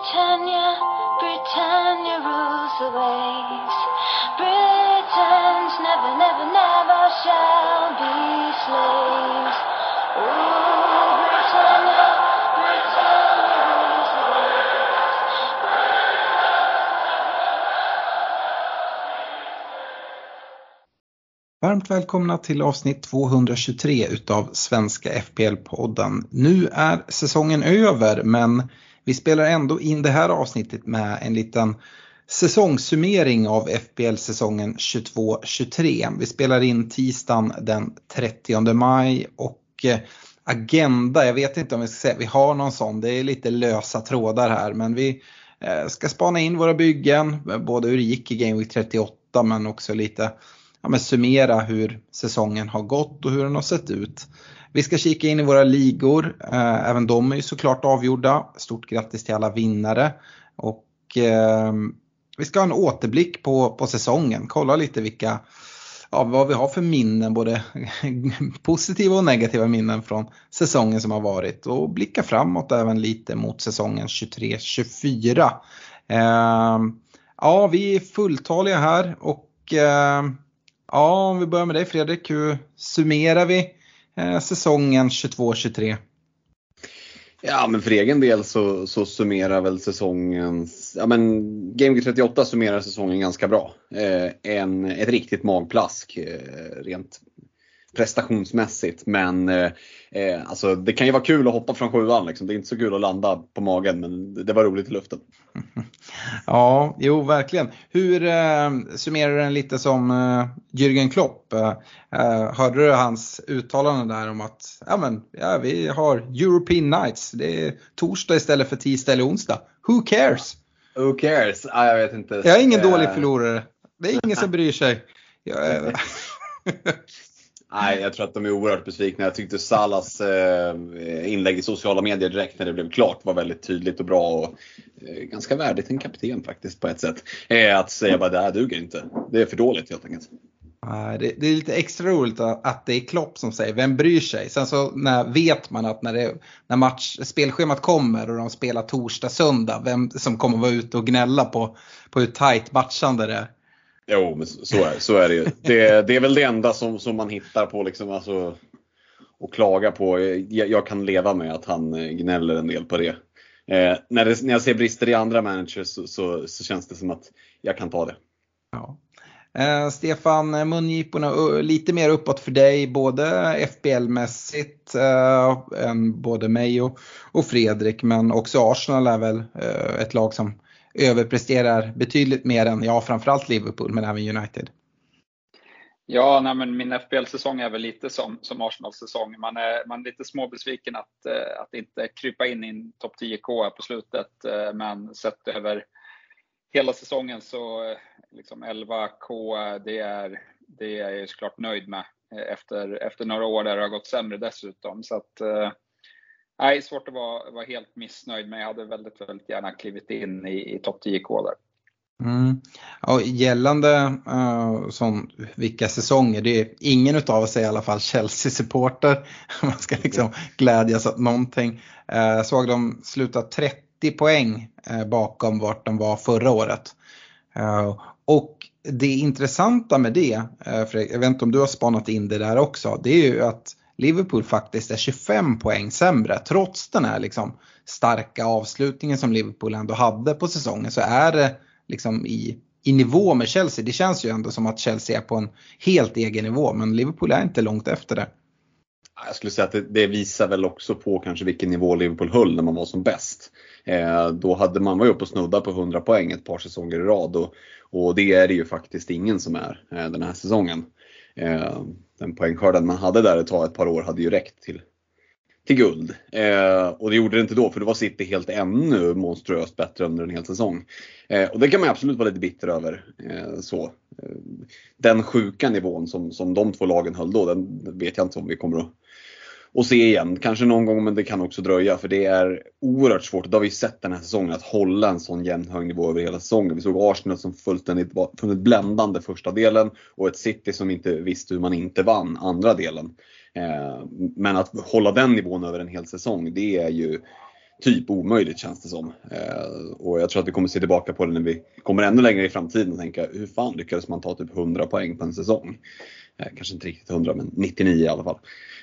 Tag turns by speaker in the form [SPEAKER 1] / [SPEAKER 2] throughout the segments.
[SPEAKER 1] Britannia, Britannia rules the waves. Britons never, never, never shall be slaves. Oh, Britannia, Britannia rules the waves.
[SPEAKER 2] Varmt välkomna till avsnitt 223 utav Svenska FPL-podden. Nu är säsongen över men vi spelar ändå in det här avsnittet med en liten säsongssummering av FBL säsongen 22-23. Vi spelar in tisdagen den 30 maj och eh, agenda, jag vet inte om vi ska säga vi har någon sån, det är lite lösa trådar här men vi eh, ska spana in våra byggen, både hur det gick i Game Week 38 men också lite ja, men summera hur säsongen har gått och hur den har sett ut. Vi ska kika in i våra ligor, eh, även de är ju såklart avgjorda. Stort grattis till alla vinnare. Och eh, vi ska ha en återblick på, på säsongen, kolla lite vilka, ja, vad vi har för minnen, både positiva och negativa minnen från säsongen som har varit och blicka framåt även lite mot säsongen 23-24. Eh, ja, vi är fulltaliga här och eh, Ja, om vi börjar med dig Fredrik, hur summerar vi Eh, säsongen 22-23?
[SPEAKER 3] Ja, men för egen del så, så summerar väl säsongen, ja men Game 38 summerar säsongen ganska bra. Eh, en, ett riktigt magplask eh, rent prestationsmässigt. Men eh, eh, alltså, det kan ju vara kul att hoppa från sjuan. Liksom. Det är inte så kul att landa på magen men det var roligt i luften.
[SPEAKER 2] Ja, jo verkligen. Hur eh, summerar du den lite som eh, Jürgen Klopp? Eh, hörde du hans uttalande där om att ja, men, ja, vi har European Nights. Det är torsdag istället för tisdag eller onsdag. Who cares?
[SPEAKER 3] Who cares? Ah, jag vet inte.
[SPEAKER 2] Jag är ingen dålig förlorare. Det är ingen som bryr sig. Jag,
[SPEAKER 3] Nej, jag tror att de är oerhört besvikna. Jag tyckte Salas eh, inlägg i sociala medier direkt när det blev klart var väldigt tydligt och bra och eh, ganska värdigt en kapten faktiskt på ett sätt. Eh, att säga bara det här duger inte. Det är för dåligt helt enkelt.
[SPEAKER 2] Det, det är lite extra roligt att det är Klopp som säger vem bryr sig. Sen så när, vet man att när, det, när match, spelschemat kommer och de spelar torsdag, söndag, vem som kommer vara ute och gnälla på, på hur tajt matchande det är.
[SPEAKER 3] Jo, men så är, så är det ju. Det, det är väl det enda som, som man hittar på liksom, alltså, och klaga på. Jag, jag, kan leva med att han eh, gnäller en del på det. Eh, när, det, när jag ser brister i andra managers så, så, så, känns det som att jag kan ta det.
[SPEAKER 2] Ja. Eh, Stefan, eh, mungiporna lite mer uppåt för dig, både FBL-mässigt, eh, både mig och, och, Fredrik, men också Arsenal är väl eh, ett lag som överpresterar betydligt mer än, ja framförallt Liverpool men även United.
[SPEAKER 4] Ja, nej, men min FBL-säsong är väl lite som, som Arsenals säsong. Man är, man är lite småbesviken att, eh, att inte krypa in i en topp 10K på slutet. Eh, men sett över hela säsongen så eh, liksom 11K, det är, det är jag såklart nöjd med efter, efter några år där det har gått sämre dessutom. Så att, Nej, svårt att vara, vara helt missnöjd, men jag hade väldigt, väldigt gärna klivit in i, i topp 10K där.
[SPEAKER 2] Mm. Och gällande uh, som, vilka säsonger, det är ingen utav oss är i alla fall Chelsea-supporter. Man ska liksom glädjas åt någonting. Eh, jag uh, såg de sluta 30 poäng uh, bakom vart de var förra året. och det intressanta med det, för jag vet inte om du har spanat in det där också, det är ju att Liverpool faktiskt är 25 poäng sämre. Trots den här liksom starka avslutningen som Liverpool ändå hade på säsongen så är det liksom i, i nivå med Chelsea. Det känns ju ändå som att Chelsea är på en helt egen nivå men Liverpool är inte långt efter det.
[SPEAKER 3] Jag skulle säga att det, det visar väl också på kanske vilken nivå Liverpool höll när man var som bäst. Eh, då hade man var ju uppe och snudda på 100 poäng ett par säsonger i rad och, och det är det ju faktiskt ingen som är eh, den här säsongen. Eh, den poängskörden man hade där ett tag, ett par år, hade ju räckt till, till guld. Eh, och det gjorde det inte då, för då var City helt ännu monstruöst bättre under en hel säsong. Eh, och det kan man absolut vara lite bitter över. Eh, så. Eh, den sjuka nivån som, som de två lagen höll då, den vet jag inte om vi kommer att och se igen. Kanske någon gång men det kan också dröja för det är oerhört svårt. Det har vi sett den här säsongen att hålla en sån jämn hög nivå över hela säsongen. Vi såg Arsenal som fullständigt var fullständigt bländande första delen och ett City som inte visste hur man inte vann andra delen. Eh, men att hålla den nivån över en hel säsong det är ju typ omöjligt känns det som. Eh, och jag tror att vi kommer se tillbaka på det när vi kommer ännu längre i framtiden och tänka hur fan lyckades man ta typ 100 poäng på en säsong? Eh, kanske inte riktigt 100 men 99 i alla fall.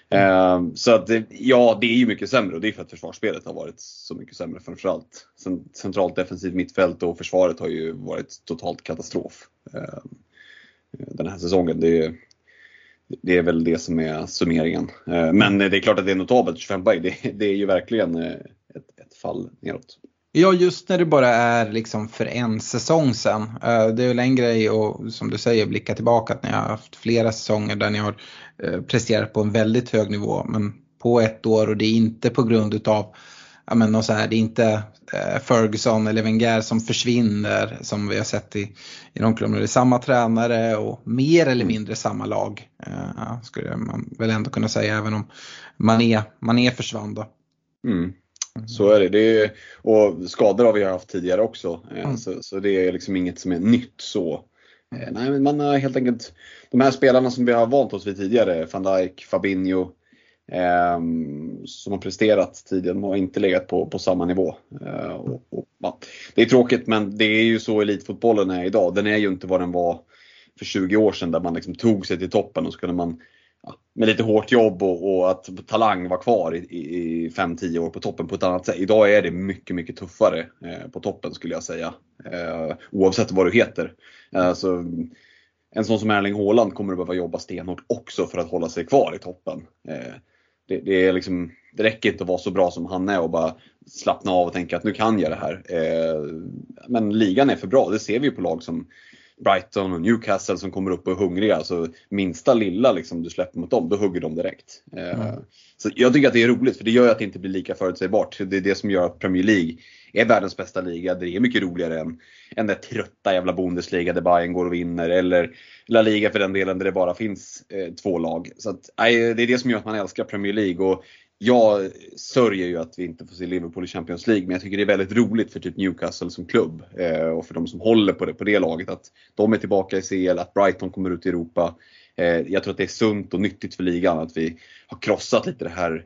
[SPEAKER 3] Eh, så att ja, det är ju mycket sämre och det är för att försvarsspelet har varit så mycket sämre framförallt. Centralt defensivt mittfält och försvaret har ju varit totalt katastrof eh, den här säsongen. Det är, det är väl det som är summeringen. Eh, men det är klart att det är notabelt, 25 poäng. Det, det är ju verkligen eh, ett, ett fall neråt.
[SPEAKER 2] Ja, just när det bara är liksom för en säsong sen. Eh, det är väl en grej och som du säger blicka tillbaka att ni har haft flera säsonger där ni har eh, presterat på en väldigt hög nivå. Men på ett år och det är inte på grund utav ja, men så här, det är inte eh, Ferguson eller Wenger som försvinner som vi har sett i, i de klubbarna. Det är samma tränare och mer eller mindre samma lag. Skulle man väl ändå kunna säga även om Mané, Mané försvann då.
[SPEAKER 3] Mm. Så är det. det är, och skador har vi haft tidigare också. Eh, mm. Så, så, det är liksom inget som är nytt så. Eh, nej, men man har helt enkelt de här spelarna som vi har vant oss vid tidigare, van Dijk, Fabinho, eh, som har presterat tidigare. De har inte legat på, på samma nivå. Eh, och, och, ja. Det är tråkigt men det är ju så elitfotbollen är idag. Den är ju inte vad den var för 20 år sedan där man liksom tog sig till toppen och så kunde man ja, med lite hårt jobb och, och att talang var kvar i 5-10 år på toppen på ett annat sätt. Idag är det mycket, mycket tuffare eh, på toppen skulle jag säga. Eh, oavsett vad du heter. Eh, så, en sån som Erling Haaland kommer att behöva jobba stenhårt också för att hålla sig kvar i toppen. Eh, det, det, är liksom, det räcker inte att vara så bra som han är och bara slappna av och tänka att nu kan jag det här. Eh, men ligan är för bra, det ser vi ju på lag som Brighton och Newcastle som kommer upp och är hungriga. Alltså, minsta lilla liksom, du släpper mot dem, då hugger de direkt. Eh, mm. Så jag tycker att det är roligt för det gör att det inte blir lika förutsägbart. Det är det som gör att Premier League är världens bästa liga. Det är mycket roligare än, än den trötta jävla Bundesliga där Bayern går och vinner. Eller La Liga för den delen där det bara finns eh, två lag. Så att, nej, det är det som gör att man älskar Premier League. Och jag sörjer ju att vi inte får se Liverpool i Champions League, men jag tycker det är väldigt roligt för typ Newcastle som klubb eh, och för de som håller på det, på det laget att de är tillbaka i CL, att Brighton kommer ut i Europa. Eh, jag tror att det är sunt och nyttigt för ligan att vi har krossat lite det här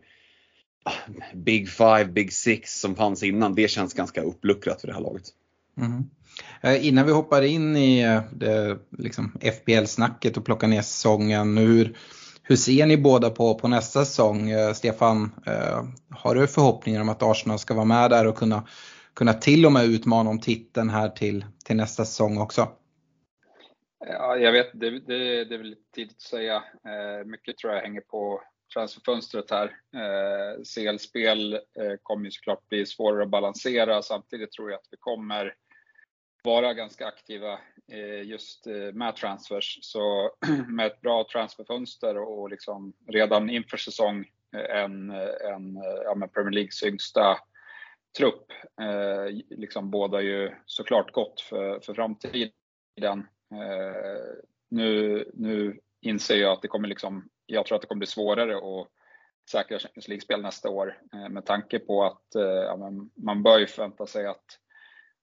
[SPEAKER 3] ah, Big Five, Big Six som fanns innan. Det känns ganska uppluckrat för det här laget.
[SPEAKER 2] Mm. Eh, innan vi hoppar in i eh, det, liksom FBL-snacket och plockar ner säsongen, hur, hur ser ni båda på, på nästa säsong? Eh, Stefan, eh, har du förhoppningar om att Arsenal ska vara med där och kunna, kunna till och med utmana om titeln här till, till nästa säsong också?
[SPEAKER 4] Ja, jag vet, det, det, det är väl lite tidigt att säga. Eh, mycket tror jag hänger på transferfönstret här. CL-spel kommer ju såklart bli svårare att balansera. Samtidigt tror jag att vi kommer vara ganska aktiva Eh, just eh, med transfers. Så med ett bra transferfönster och liksom redan inför säsong eh, en, en ja, Premier Leagues yngsta trupp eh, liksom båda ju såklart gott för, för framtiden. Eh, nu, nu inser jag att det kommer liksom, jag tror att det kommer bli svårare att säkra Champions League-spel nästa år eh, med tanke på att ja, man bör ju förvänta sig att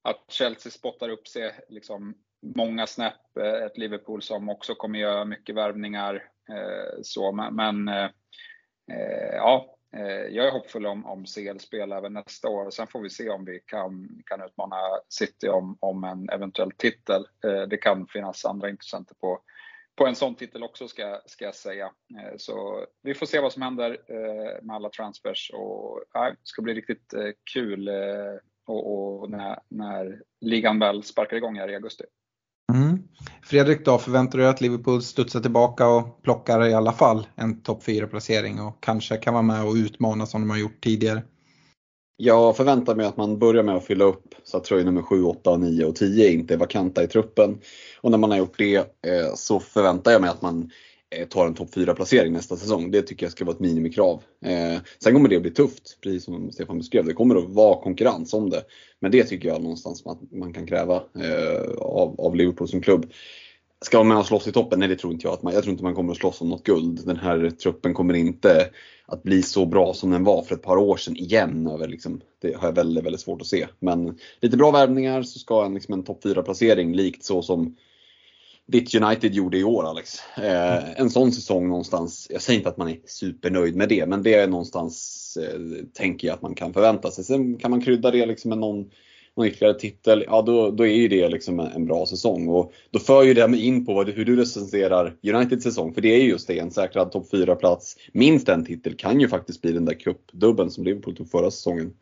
[SPEAKER 4] att Chelsea spottar upp sig liksom många snäpp. Eh, ett Liverpool som också kommer göra mycket värvningar. Eh, så, men eh, eh, ja, eh, jag är hoppfull om, om CL-spel även nästa år. Sen får vi se om vi kan, kan utmana City om, om en eventuell titel. Det kan finnas andra intressenter på, på en sån titel också ska, ska jag säga. Så vi får se vad som händer med alla transfers och ja, det ska bli riktigt kul och, och när, när, ligan väl sparkar igång här i augusti.
[SPEAKER 2] Fredrik då, förväntar du dig att Liverpool studsar tillbaka och plockar i alla fall en topp 4 placering och kanske kan vara med och utmana som de har gjort tidigare?
[SPEAKER 3] Jag förväntar mig att man börjar med att fylla upp så att tröjor nummer 7, 8, 9 och 10 inte är vakanta i truppen. Och när man har gjort det eh, så förväntar jag mig att man Eh, tar en topp 4 placering nästa säsong. Det tycker jag ska vara ett minimikrav. Eh, sen kommer det att bli tufft, precis som Stefan beskrev. Det kommer att vara konkurrens om det. Men det tycker jag någonstans att man kan kräva eh, av, av Liverpool som klubb. Ska man med och slåss i toppen? Nej det tror inte jag. Att man, jag tror inte man kommer att slåss om något guld. Den här truppen kommer inte att bli så bra som den var för ett par år sedan igen. Över liksom, det har jag väldigt, väldigt svårt att se. Men lite bra värvningar så ska en, liksom en topp 4 placering likt så som ditt United gjorde i år Alex. Eh, en sån säsong någonstans, jag säger inte att man är supernöjd med det, men det är någonstans eh, tänker jag att man kan förvänta sig. Sen kan man krydda det liksom med någon, någon ytterligare titel, ja då, då är ju det liksom en, en bra säsong. Och då för ju det in på vad, hur du recenserar Uniteds säsong, för det är just det, en säkrad topp 4-plats, minst en titel kan ju faktiskt bli den där cupdubben som Liverpool tog förra säsongen.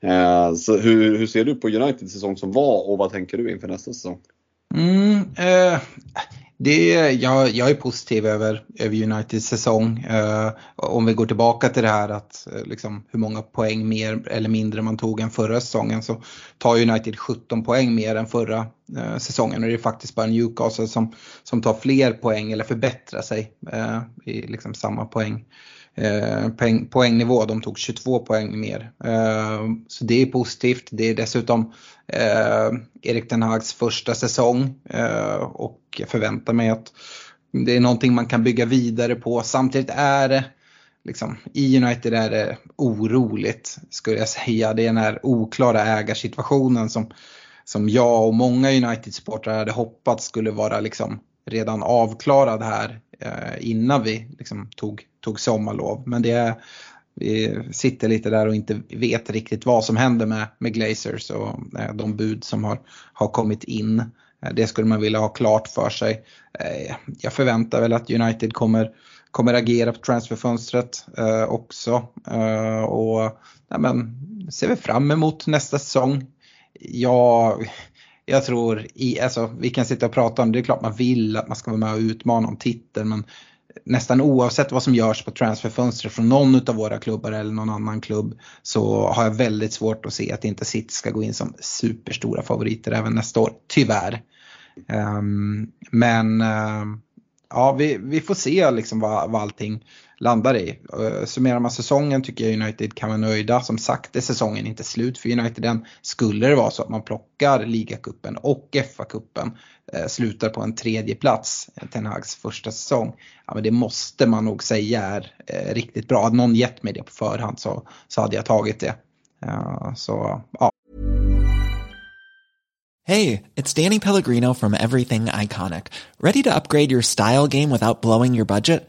[SPEAKER 3] Eh, så hur, hur ser du på Uniteds säsong som var och vad tänker du inför nästa säsong?
[SPEAKER 2] Mm, eh, det, jag, jag är positiv över, över Uniteds säsong. Eh, om vi går tillbaka till det här att eh, liksom, hur många poäng mer eller mindre man tog än förra säsongen så tar United 17 poäng mer än förra eh, säsongen och det är faktiskt bara Newcastle som, som tar fler poäng eller förbättrar sig eh, i liksom samma poäng. Eh, poäng, poängnivå. De tog 22 poäng mer. Eh, så det är positivt. Det är dessutom eh, Erik Den Hags första säsong eh, och jag förväntar mig att det är någonting man kan bygga vidare på. Samtidigt är det liksom, i United är det oroligt skulle jag säga. Det är den här oklara ägarsituationen som, som jag och många United-supportrar hade hoppats skulle vara liksom redan avklarad här eh, innan vi liksom tog, tog sommarlov. Men det, vi sitter lite där och inte vet riktigt vad som händer med, med Glazers och eh, de bud som har, har kommit in. Eh, det skulle man vilja ha klart för sig. Eh, jag förväntar väl att United kommer, kommer agera på transferfönstret också. Och ja, men, ser vi fram emot nästa säsong. Jag, jag tror, i, alltså, vi kan sitta och prata om det, det är klart man vill att man ska vara med och utmana om titeln men nästan oavsett vad som görs på transferfönstret från någon av våra klubbar eller någon annan klubb så har jag väldigt svårt att se att inte City ska gå in som superstora favoriter även nästa år, tyvärr. Um, men uh, ja, vi, vi får se liksom vad, vad allting landar i. Eh, summerar man säsongen tycker jag United kan vara nöjda. Som sagt är säsongen inte slut för United än. Skulle det vara så att man plockar ligacupen och FA-cupen, eh, slutar på en tredje plats eh, Ten Hags första säsong. Ja, men det måste man nog säga är riktigt bra. Hade någon gett mig det på förhand så, så hade jag tagit det. så ja.
[SPEAKER 5] Hey, it's Danny Pellegrino from Everything Iconic. Ready to upgrade your style game without blowing your budget?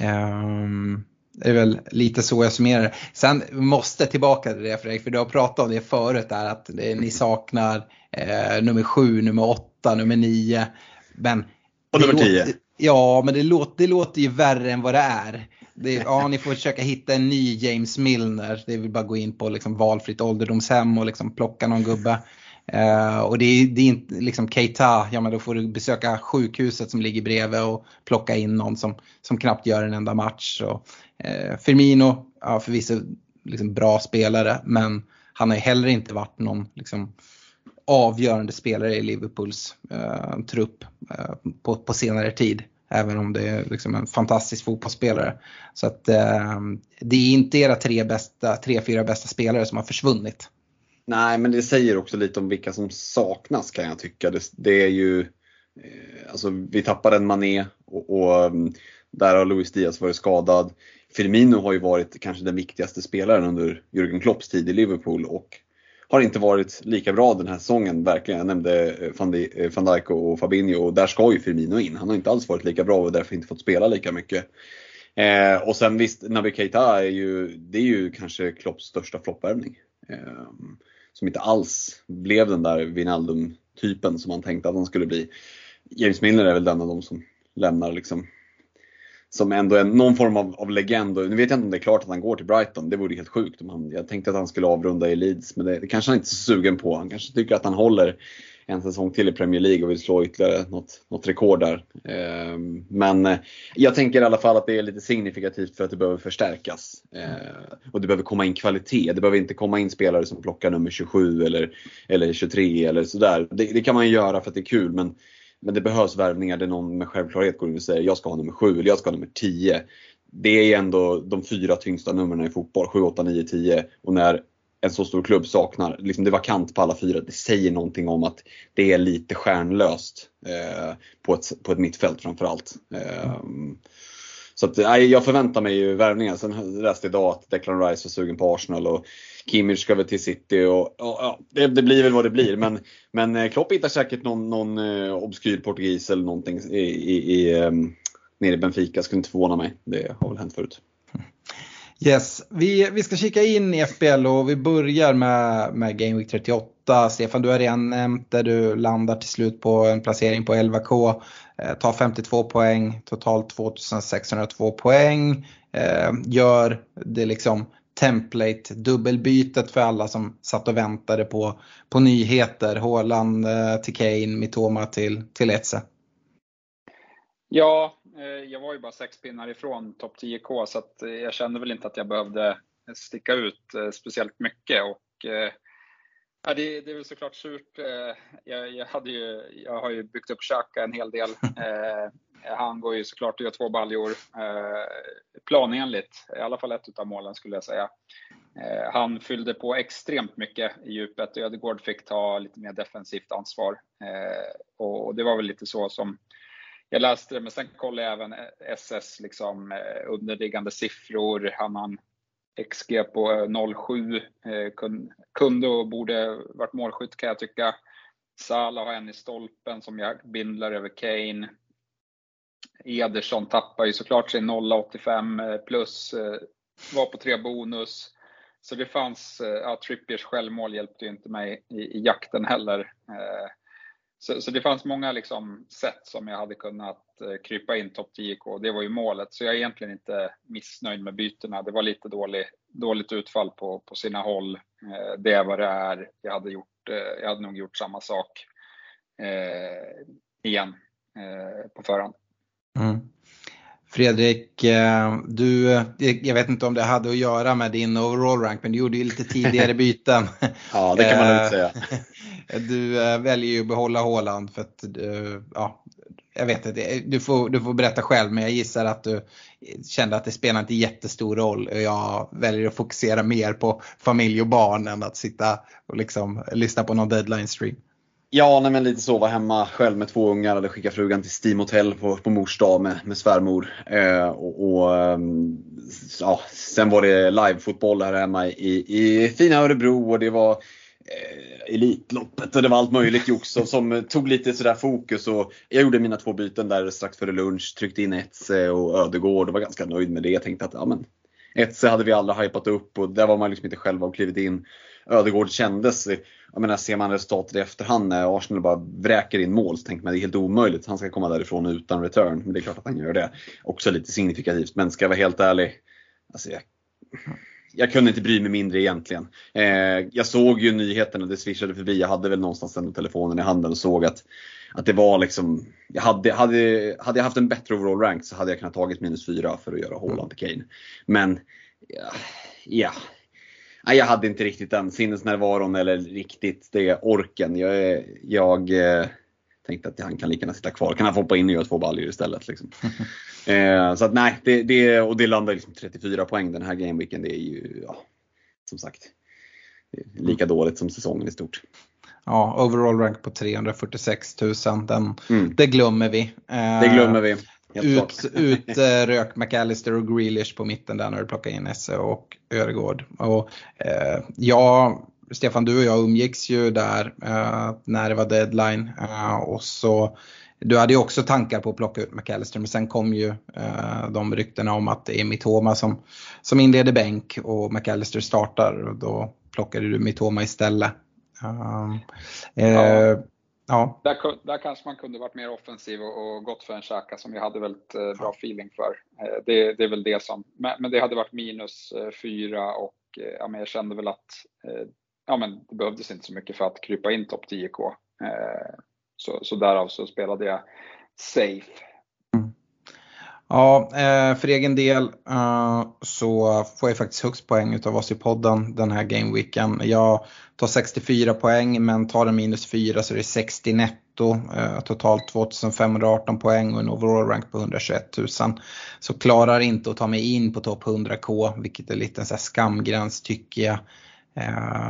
[SPEAKER 2] Um, det är väl lite så jag summerar Sen måste tillbaka till det Fredrik, för du har pratat om det förut där att det, ni saknar eh, nummer sju, nummer åtta, nummer nio. Men
[SPEAKER 3] och nummer tio.
[SPEAKER 2] Ja, men det låter, det låter ju värre än vad det är. Det, ja, ni får försöka hitta en ny James Milner. Det väl bara gå in på liksom valfritt ålderdomshem och liksom plocka någon gubbe. Uh, och det är, det är inte liksom Keita, ja men då får du besöka sjukhuset som ligger bredvid och plocka in någon som, som knappt gör en enda match. Och, uh, Firmino, ja förvisso liksom bra spelare men han har ju heller inte varit någon liksom, avgörande spelare i Liverpools uh, trupp på, på senare tid. Även om det är liksom en fantastisk fotbollsspelare. Så att eh, det är inte era tre, bästa, tre, fyra bästa spelare som har försvunnit.
[SPEAKER 3] Nej, men det säger också lite om vilka som saknas kan jag tycka. Det, det är ju, eh, alltså vi tappade en Mané och, och mm, där har Luis Diaz varit skadad. Firmino har ju varit kanske den viktigaste spelaren under Jürgen Klopps tid i Liverpool och har inte varit lika bra den här säsongen, verkligen. Jag nämnde eh, eh, van Dijk och Fabinho och där ska ju Firmino in. Han har inte alls varit lika bra och därför inte fått spela lika mycket. Eh, och sen visst, Naby Keita är ju, det är ju kanske Klopps största floppvärvning. Eh, som inte alls blev den där Wijnaldum-typen som man tänkte att han skulle bli. James Milner är väl den av dem som lämnar liksom som ändå är någon form av, av legend. Och nu vet jag inte om det är klart att han går till Brighton. Det vore helt sjukt. Om han, jag tänkte att han skulle avrunda i Leeds, men det, det kanske han inte är så sugen på. Han kanske tycker att han håller en säsong till i Premier League och vill slå ytterligare något, något rekord där. Ehm, men eh, jag tänker i alla fall att det är lite signifikativt för att det behöver förstärkas. Ehm, och det behöver komma in kvalitet. Det behöver inte komma in spelare som plockar nummer 27 eller, eller 23 eller sådär. Det, det kan man ju göra för att det är kul men men det behövs värvningar där någon med självklarhet går in och säger jag ska ha nummer 7 eller jag ska ha nummer 10. Det är ändå de fyra tyngsta numren i fotboll, 7, 8, 9, 10. Och när en så stor klubb saknar, liksom det är vakant på alla fyra, det säger någonting om att det är lite stjärnlöst eh, på, ett, på ett mittfält framförallt. Eh, så att, nej, jag förväntar mig ju värvningar. Sen läste jag idag att Declan Rice är sugen på Arsenal och Kimmich ska väl till City och, och ja, det, det, blir väl vad det blir. Men, men eh, Klopp hittar säkert någon, någon eh, obskyr portugis eller någonting i, i, i, ehm, nere i Benfica. Skulle inte förvåna mig. Det har väl hänt förut.
[SPEAKER 2] Yes, vi, vi ska kika in i FBL och vi börjar med, med Game Week 38. Stefan, du har redan nämnt där du landar till slut på en placering på 11K. Eh, tar 52 poäng, totalt 2602 poäng. Eh, gör det liksom template dubbelbytet för alla som satt och väntade på, på nyheter. Håland eh, till Kane, Mitoma till, till Etze.
[SPEAKER 4] Ja, jag var ju bara sex pinnar ifrån topp 10K så att eh, jag kände väl inte att jag behövde sticka ut eh, speciellt mycket. Och, ja, det, det är väl såklart surt. Jag, jag, hade ju, jag har ju byggt upp Xhaka en hel del. Han går ju såklart att göra två baljor planenligt, i alla fall ett av målen skulle jag säga. Han fyllde på extremt mycket i djupet och Ödegård fick ta lite mer defensivt ansvar. Och det var väl lite så som jag läste det, men sen kollade jag även eh, SS liksom, eh, underliggande siffror. Han man XG på 0,7. Eh, eh kunde och borde varit målskytt kan jag tycka. Salah har en i stolpen som jag bindlar över Kane. Ederson tappar ju såklart sin 0,85 eh, plus, var på tre bonus. Så det fanns, ja, Trippiers självmål hjälpte ju inte mig i, i jakten heller. Så, så, det fanns många liksom sätt som jag hade kunnat eh, krypa in topp 10K. Det var ju målet. Så jag är egentligen inte missnöjd med bytena. Det var lite dålig, dåligt utfall på, på sina håll. Eh, det är vad det är. Jag hade, gjort, eh, jag hade nog gjort samma sak eh, igen eh, på förhand.
[SPEAKER 2] Mm. Fredrik, eh, du, jag vet inte om det hade att göra med din overall rank, men du gjorde ju lite tidigare byten.
[SPEAKER 3] ja, det kan man lugnt säga.
[SPEAKER 2] Du väljer ju att behålla Håland för att, ja, jag vet inte, du får, du får berätta själv men jag gissar att du kände att det spelar inte jättestor roll. Jag väljer att fokusera mer på familj och barn än att sitta och liksom lyssna på någon deadline stream.
[SPEAKER 3] Ja, nej, men lite så. Var hemma själv med två ungar. Hade skickat frugan till Steam Hotel på, på mors dag med, med svärmor. Eh, och, och ehm, ja, sen var det livefotboll här hemma i, i fina Örebro och det var eh, Elitloppet och det var allt möjligt jox som tog lite sådär fokus. Och jag gjorde mina två byten där strax före lunch, tryckte in Etze eh, och Ödegård och var ganska nöjd med det. Jag tänkte att ja, men, Etze hade vi alla hypat upp och där var man liksom inte själv och klivit in. Ödegård kändes, jag menar ser man resultatet i efterhand när Arsenal bara vräker in mål så tänker man det är helt omöjligt. Han ska komma därifrån utan return. Men det är klart att han gör det. Också lite signifikativt. Men ska jag vara helt ärlig. Alltså jag, jag kunde inte bry mig mindre egentligen. Eh, jag såg ju nyheterna, det swishade förbi. Jag hade väl någonstans den telefonen i handen och såg att, att det var liksom, jag hade, hade, hade jag haft en bättre overall rank så hade jag kunnat tagit minus 4 för att göra Haaland till Kane. Men ja, ja. Nej, jag hade inte riktigt den sinnesnärvaron eller riktigt det orken. Jag, jag eh, tänkte att han kan lika gärna sitta kvar. Kan han få hoppa in och göra två baljor istället? Liksom. eh, så att nej, det, det, och det landar liksom 34 poäng den här gameweeken. Det är ju, ja, som sagt, lika dåligt som säsongen i stort.
[SPEAKER 2] Ja, overall rank på 346 000, den, mm. det glömmer vi.
[SPEAKER 3] Eh, det glömmer vi.
[SPEAKER 2] Ut, ut äh, rök McAllister och Grealish på mitten där när du plockade in Esse och Öregård. Och, eh, ja, Stefan, du och jag umgicks ju där eh, när det var deadline. Eh, och så, du hade ju också tankar på att plocka ut McAllister men sen kom ju eh, de ryktena om att det är Mitoma som, som inleder bänk och McAllister startar. Och då plockade du Mitoma istället.
[SPEAKER 4] Um, ja. Ja. Där, där kanske man kunde varit mer offensiv och, och gått för en Xhaka som jag hade väldigt eh, bra feeling för. Eh, det, det, är väl det som, men, men det hade varit minus eh, fyra och eh, ja, men jag kände väl att eh, ja, men det behövdes inte så mycket för att krypa in topp 10K. Eh, så, så därav så spelade jag safe.
[SPEAKER 2] Ja, eh, för egen del eh, så får jag faktiskt högst poäng utav oss i podden den här gameweeken. Jag tar 64 poäng men tar en minus 4 så det är 60 netto eh, totalt 2518 poäng och en overall rank på 121 000. Så klarar inte att ta mig in på topp 100k, vilket är lite en så skamgräns tycker jag.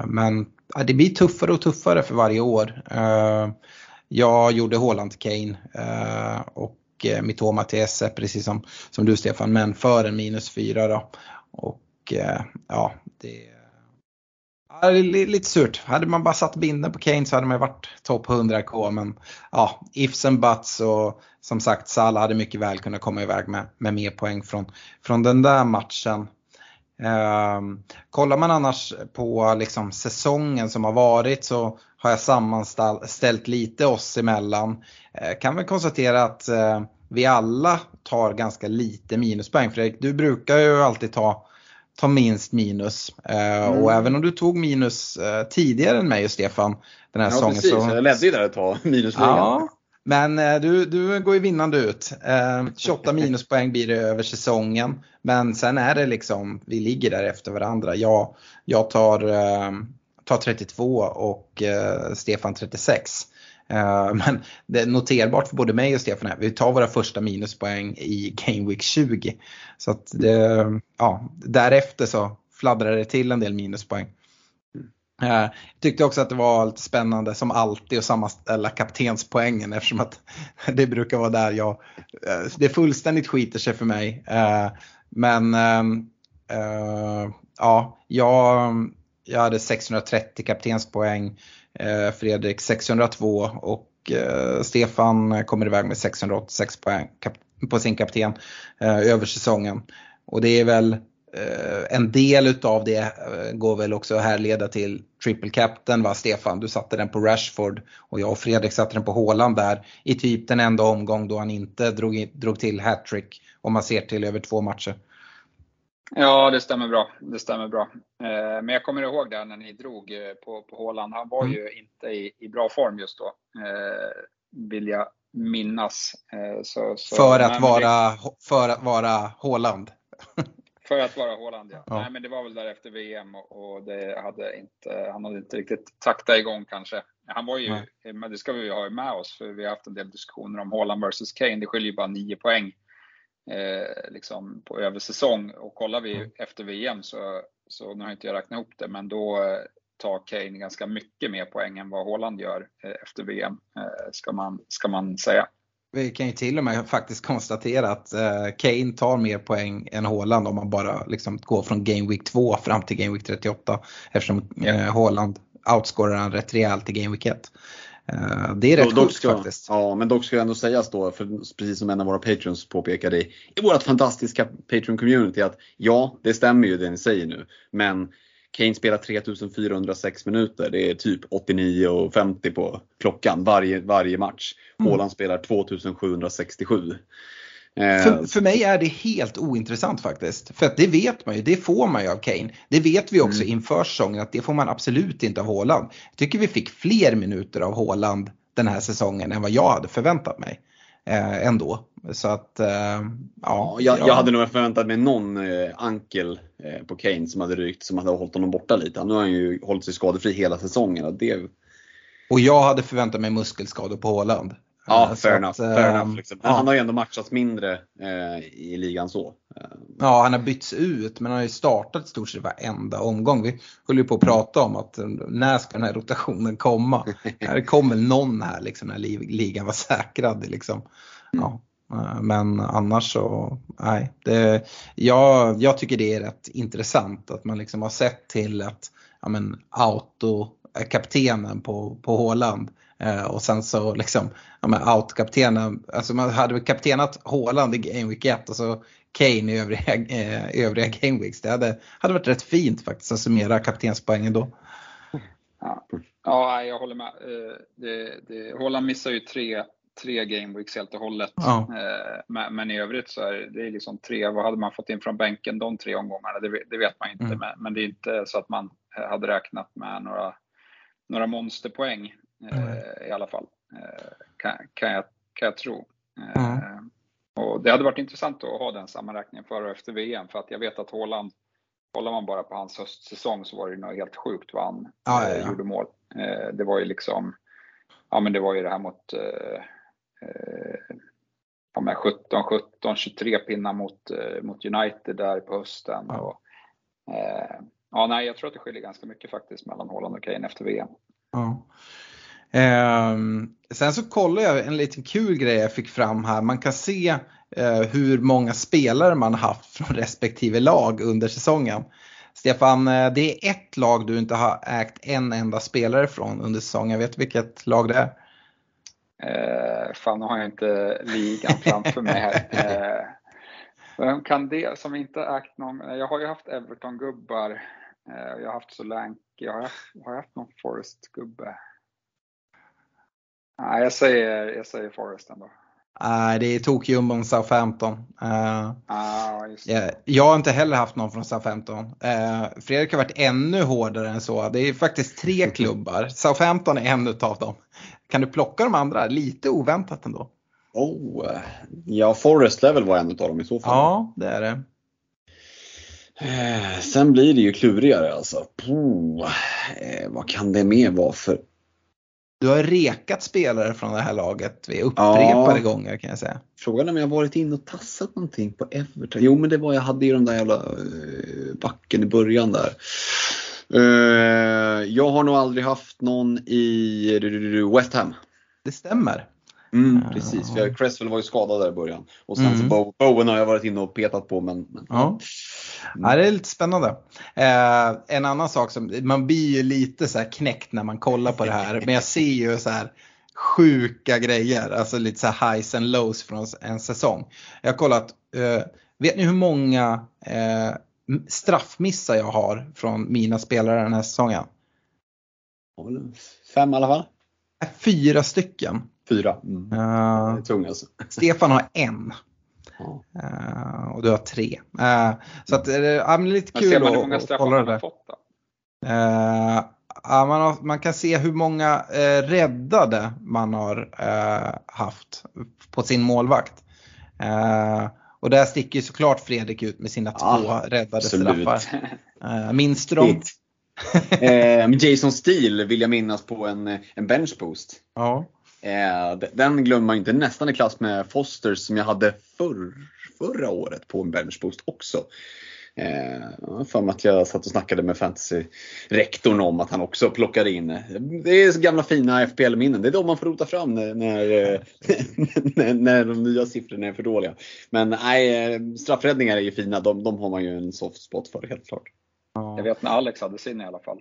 [SPEAKER 2] Men det blir tuffare och tuffare för varje år. Jag gjorde Håland Kane och och eh, Mitoma till Esse, precis som, som du Stefan, men för en minus 4 då. Och eh, ja, det Ja, lite surt. Hade man bara satt binden på Kane så hade man varit topp 100k. Men ja, ifs and buts och som sagt Salah hade mycket väl kunnat komma iväg med, med mer poäng från, från den där matchen. Um, kollar man annars på liksom säsongen som har varit så har jag sammanställt lite oss emellan. Eh, kan väl konstatera att eh, vi alla tar ganska lite minuspoäng. Fredrik, du brukar ju alltid ta ta minst minus. Eh, mm. Och även om du tog minus tidigare än mig och Stefan den här
[SPEAKER 3] ja,
[SPEAKER 2] säsongen.
[SPEAKER 3] Precis, så... jag ledde ju där ett tag, minusligan. Ja,
[SPEAKER 2] men du, du går ju vinnande ut. 28 minuspoäng blir det över säsongen. Men sen är det liksom, vi ligger där efter varandra. Jag, jag tar, tar 32 och Stefan 36. Men det är noterbart för både mig och Stefan här, vi tar våra första minuspoäng i Game Week 20. Så att ja, därefter så fladdrar det till en del minuspoäng. Jag tyckte också att det var lite spännande som alltid att sammanställa kaptenspoängen eftersom att det brukar vara där jag, det fullständigt skiter sig för mig. Men ja, jag, jag hade 630 kaptenspoäng, eh, Fredrik 602 och eh, Stefan kommer iväg med 686 poäng på sin kapten eh, över säsongen. Och det är väl en del utav det går väl också att härleda till triple captain va Stefan? Du satte den på Rashford och jag och Fredrik satte den på Haaland där i typ den enda omgång då han inte drog, drog till hattrick om man ser till över två matcher.
[SPEAKER 4] Ja, det stämmer bra. Det stämmer bra. Eh, men jag kommer ihåg det när ni drog eh, på, på Håland. Han var mm. ju inte i, i bra form just då, eh, vill jag minnas. Så,
[SPEAKER 2] så, för, att vara, det, för att vara Håland?
[SPEAKER 4] för att vara Håland, ja. ja. Nej, men det var väl där efter VM och, och hade inte, han hade inte riktigt taktat igång kanske. Han var ju, Nej. men det ska vi ju ha med oss, för vi har haft en del diskussioner om Håland versus Kane. Det skiljer ju bara 9 poäng eh, liksom på över säsong. Och kollar vi mm. efter VM så, så, nu har inte jag räknat ihop det, men då eh, tar Kane ganska mycket mer poäng än vad Haaland gör eh, efter VM, eh, ska, man, ska man säga.
[SPEAKER 2] Vi kan ju till och med faktiskt konstatera att Kane tar mer poäng än Haaland om man bara liksom går från Game Week 2 fram till Game Week 38 eftersom eh, Haaland outscorar han rätt rejält i Game Week 1. Eh, det är rätt
[SPEAKER 3] coolt faktiskt. Ja, men dock ska det ändå sägas då, för precis som en av våra patrons påpekade i, i vårt fantastiska Patreon-community att ja, det stämmer ju det ni säger nu. Men Kane spelar 3406 minuter, det är typ 89 och 50 på klockan varje, varje match. Mm. Haaland spelar 2767.
[SPEAKER 2] För, för mig är det helt ointressant faktiskt. För att det vet man ju, det får man ju av Kane. Det vet vi också mm. inför säsongen att det får man absolut inte av Haaland. Jag tycker vi fick fler minuter av Haaland den här säsongen än vad jag hade förväntat mig. Eh, ändå. Så att, eh, ja.
[SPEAKER 3] Jag, jag, hade nog förväntat mig någon eh, ankel eh, på Kane som hade rykt, som hade hållit honom borta lite. Nu har han ju hållit sig skadefri hela säsongen. Och, det...
[SPEAKER 2] och jag hade förväntat mig muskelskador på Haaland.
[SPEAKER 3] Ja, fair enough. fair enough liksom. Ja. han har ju ändå matchats mindre eh, i ligan så.
[SPEAKER 2] Ja, han har bytts ut men han har ju startat i stort sett varenda omgång. Vi höll ju på att prata om att när ska den här rotationen komma? det kommer någon här liksom när ligan var säkrad. Liksom. Ja. Eh, men annars så, nej. Det, jag, jag tycker det är rätt intressant att man liksom har sett till att ja, men, auto kaptenen på, på Håland Eh, och sen så liksom, ja out-kaptenen, alltså man hade kaptenat Håland i Game Week 1 och så Kane i övriga, eh, övriga Game Weeks. Det hade, hade varit rätt fint faktiskt att summera kaptenspoängen då.
[SPEAKER 4] Ja, ja jag håller med. Eh, det, det, Håland missar ju tre, tre Game Weeks helt och hållet. Ja. Eh, men, men, i övrigt så är det liksom tre, vad hade man fått in från bänken de tre omgångarna? Det, det vet man inte. Mm. Men, men, det är inte så att man hade räknat med några, några monsterpoäng. Mm. i alla fall. Eh, kan, kan, jag, kan jag tro. Mm. Och det hade varit intressant att ha den sammanräkningen före och efter VM för att jag vet att Håland, kollar man bara på hans höstsäsong så var det något helt sjukt vad han ja, ja, ja. gjorde mål. Det var ju liksom ja men det var ju det här mot eh, eh, ja, men 17, 17, 23 pinnar mot, eh, mot United där på hösten. Och, eh, ja, nej, jag tror att det skiljer ganska mycket faktiskt mellan Holland och Kane efter VM.
[SPEAKER 2] Ja. Ehm, sen så kollar jag en liten kul grej jag fick fram här. Man kan se eh, hur många spelare man haft från respektive lag under säsongen. Stefan, eh, det är ett lag du inte har ägt en enda spelare från under säsongen. Vet du vilket lag det är?
[SPEAKER 4] Eh, fan, nu har jag inte ligan framför mig här. Eh, vem kan det som inte ägt någon? Jag har ju haft Everton-gubbar. Eh, jag har haft Solanke. Jag har, har jag haft någon Forest-gubbe? Nej, jag säger, jag säger Forest ändå.
[SPEAKER 2] Nej, det är tokjumbon Southampton. Eh,
[SPEAKER 4] Ah.
[SPEAKER 2] Ja, Jag har inte heller haft någon från Southampton. Eh, Fredrik har varit ännu hårdare än så. Det är faktiskt tre klubbar. Southampton är en utav dem. Kan du plocka de andra? Lite oväntat ändå.
[SPEAKER 3] Oh, ja, Forest lär väl vara en av dem i så fall.
[SPEAKER 2] Ja, det är det.
[SPEAKER 3] Eh, Sen blir det ju klurigare alltså. Eh, vad kan det mer vara för?
[SPEAKER 2] Du har rekat spelare från det här laget vid upprepade
[SPEAKER 3] Ja.
[SPEAKER 2] gånger kan jag säga.
[SPEAKER 3] Frågan är om jag varit inne och tassat någonting på Everton. Jo men det var jag hade ju den där jävla eh, backen i början där. Jag har nog aldrig haft någon i West Ham.
[SPEAKER 2] Det stämmer.
[SPEAKER 3] Mm,
[SPEAKER 2] Ja.
[SPEAKER 3] precis, för Cresswell var ju skadad där i början. Och sen
[SPEAKER 2] Mm.
[SPEAKER 3] så Bo- Bowen har jag varit inne och petat på men, men
[SPEAKER 2] Ja. Ja, det är lite spännande. Eh, en annan sak som, man blir ju lite så här knäckt när man kollar på det här. men jag ser ju så här sjuka grejer, alltså lite så här highs and lows från en säsong. Jag har kollat, eh, vet ni hur många eh, straffmissar jag har från mina spelare den här säsongen?
[SPEAKER 3] Fem i alla fall.
[SPEAKER 2] Fyra stycken.
[SPEAKER 3] Fyra. Mm. Det är tung alltså.
[SPEAKER 2] Stefan har en. Eh, och du har tre. Eh, så att, eh, ja, men lite kul
[SPEAKER 4] ser man hur
[SPEAKER 2] att-
[SPEAKER 4] många
[SPEAKER 2] att
[SPEAKER 4] straffar
[SPEAKER 2] kolla det
[SPEAKER 4] man har
[SPEAKER 2] där.
[SPEAKER 4] fått då?
[SPEAKER 2] Ja, man, har, man kan se hur många eh, räddade man har eh, haft på sin målvakt. Och där sticker ju såklart Fredrik ut med sina
[SPEAKER 3] Ja,
[SPEAKER 2] två räddade
[SPEAKER 3] absolut.
[SPEAKER 2] straffar. Eh, minns du dem?
[SPEAKER 3] Eh, Jason Steele vill jag minnas på en, en benchboost.
[SPEAKER 2] Ja.
[SPEAKER 3] Eh, den glömmer man inte. Nästan i klass med Fosters som jag hade förr, förra året på en benchboost också. Eh, jag har för mig att jag satt och snackade med fantasy-rektorn om att han också plockade in. Det är gamla fina FPL-minnen. Det är de man får rota fram när, när, eh, när, när de nya siffrorna är för dåliga. Men nej, eh, straffräddningar är ju fina. De, de har man ju en soft spot för helt klart.
[SPEAKER 4] Jag vet när Alex hade sin i alla fall.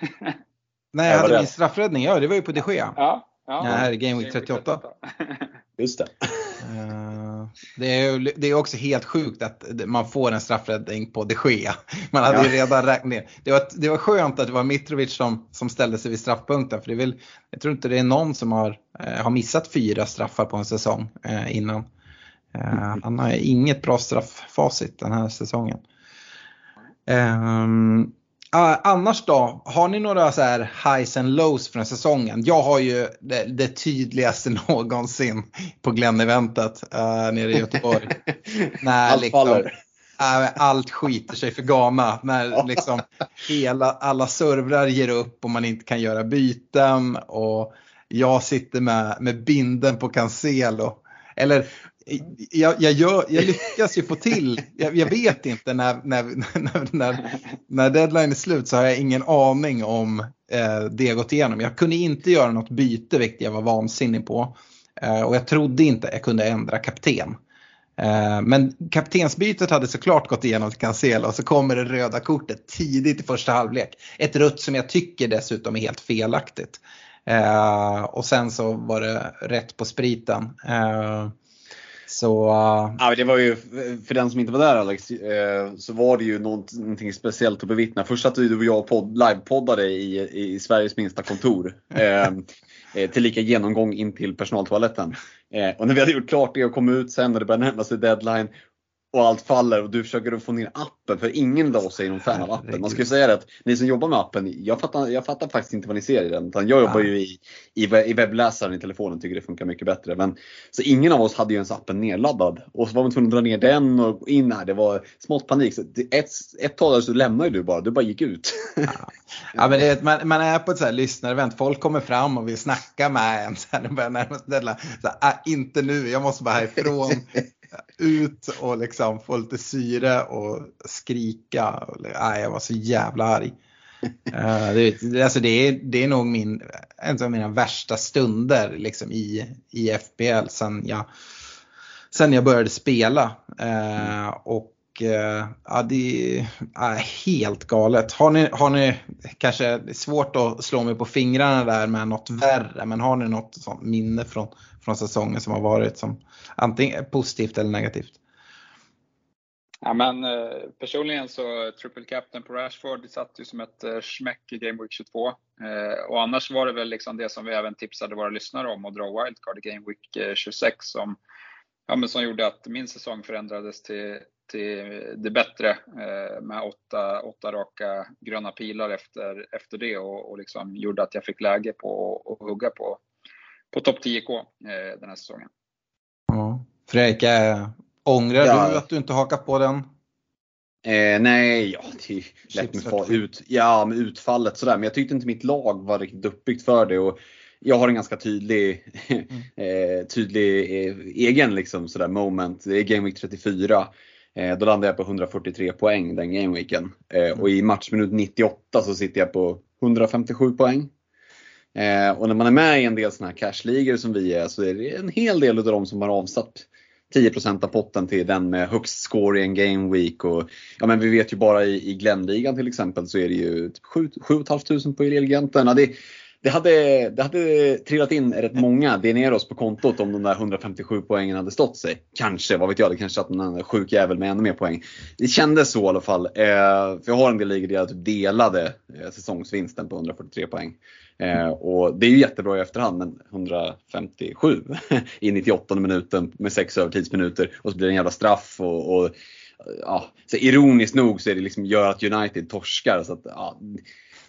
[SPEAKER 2] Nej,
[SPEAKER 3] Ja,
[SPEAKER 2] jag hade min
[SPEAKER 3] det-
[SPEAKER 2] straffräddning, ja det var ju på de Gea.
[SPEAKER 4] Ja, ja.
[SPEAKER 2] Ja, här är Game Week 38.
[SPEAKER 3] Just det.
[SPEAKER 2] Eh, Det är, ju- det är också helt sjukt att man får en straffräddning på de Gea. Man hade ju
[SPEAKER 3] Ja.
[SPEAKER 2] redan räknat ner. Det var, det var skönt att det var Mitrovic som, som ställde sig vid straffpunkten. För det väl, jag tror inte det är någon som har, eh, har missat fyra straffar på en säsong eh, innan. Han har inget bra strafffacit den här säsongen. Ehm, annars då, har ni några så här highs and lows från säsongen? Jag har ju det, det tydligaste någonsin på Glenn-eventet uh, nere i Göteborg. När
[SPEAKER 3] Allt
[SPEAKER 2] liksom,
[SPEAKER 3] faller.
[SPEAKER 2] äh, allt skiter sig för Ghana. När liksom hela, alla servrar ger upp och man inte kan göra byten. Och jag sitter med, med binden på Cancelo. Eller jag, jag, gör, jag lyckas ju få till, jag, jag vet inte när, när, när, när, när deadline är slut så har jag ingen aning om eh, det jag gått igenom. Jag kunde inte göra något byte vilket jag var vansinnig på. Eh, och jag trodde inte jag kunde ändra kapten. Eh, men kaptensbytet hade såklart gått igenom till Cancelo och så kommer det röda kortet tidigt i första halvlek. Ett rött som jag tycker dessutom är helt felaktigt. Eh, och sen så var det rätt på spriten. Eh, så uh,
[SPEAKER 3] Ja, det var ju, för den som inte var där Alex, eh, så var det ju något- någonting speciellt att bevittna. Först att du och jag podd, livepoddade i, i Sveriges minsta kontor. Eh, eh, tillika genomgång in till personaltoaletten. Eh, och när vi hade gjort klart det och kom ut sen och det började närma sig deadline. Och allt faller och du försöker få ner appen för ingen av oss är någon fan av appen. Man ska ju säga det att ni som jobbar med appen, jag fattar, jag fattar faktiskt inte vad ni ser i den. Utan jag jobbar ja. ju i, i, webbläsaren i telefonen tycker det funkar mycket bättre. Men, så ingen av oss hade ju ens appen nedladdad. Och så var man tvungen att dra ner den och in här. Det var smått panik. Så ett, ett tag så lämnade du bara, du bara gick ut.
[SPEAKER 2] Ja, ja men det, man, man, är på ett så här lyssnarevent, folk kommer fram och vill snacka med en. Så här, börjar närmast ställa, så här, äh, inte nu, jag måste bara härifrån ut och liksom få lite syre och skrika. Nej, jag var så jävla arg. uh, det, alltså det, är, det är nog min, en av mina värsta stunder liksom i, i FBL sen jag, sen jag började spela. Uh, och Eh, ja, det är eh, helt galet. Har ni, har ni kanske, det är svårt att slå mig på fingrarna där med något värre, men har ni något sånt minne från, från säsongen som har varit som antingen positivt eller negativt?
[SPEAKER 4] Ja, men, eh, personligen så triple captain på Rashford det satt ju som ett smäck i Game Week 22. Och annars var det väl liksom det som vi även tipsade våra lyssnare om att dra wildcard i Game Week 26 som, ja, men som gjorde att min säsong förändrades till, till det bättre med åtta, åtta raka gröna pilar efter, efter det och, och liksom gjorde att jag fick läge på att hugga på på topp 10K eh, den här säsongen.
[SPEAKER 2] Ja. Fredrik, ångrar ja. du att du inte hakat på den?
[SPEAKER 3] Eh, nej, ja, det är lätt med far, ut, ja, med utfallet sådär. Men jag tyckte inte mitt lag var riktigt uppbyggt för det. Och jag har en ganska tydlig, mm. eh, tydlig eh, egen liksom, sådär moment. Det är Game Week 34. Eh, då landade jag på 143 poäng den gameweeken. Eh, och i matchminut 98 så sitter jag på 157 poäng. Eh, och när man är med i en del sådana här cashligor som vi är så är det en hel del av dem som har avsatt 10% av potten till den med högst score i en Gameweek. Och, ja, men vi vet ju bara i, i Glenligan till exempel så är det ju typ 7 500 på Elgiganten. Ja, det, det, hade, det hade trillat in rätt många Dineros på kontot om de där 157 poängen hade stått sig. Kanske, vad vet jag, det kanske att någon sjuk jävel med ännu mer poäng. Det kändes så i alla fall. Eh, för jag har en del ligor där jag typ delade eh, säsongsvinsten på 143 poäng. Eh, och det är ju jättebra i efterhand, men 157 i 98 minuten med 6 övertidsminuter och så blir det en jävla straff. och, och ja, så ironiskt nog så är det liksom gör att United torskar. Så att, ja,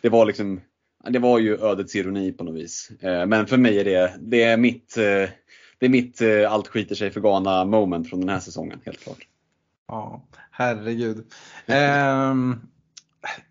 [SPEAKER 3] det var liksom det var ju ödets ironi på något vis. Eh, men för mig är det, det är mitt, eh, det är mitt eh, allt skiter sig för Ghana moment från den här säsongen, helt klart.
[SPEAKER 2] Ja, herregud. Ehm,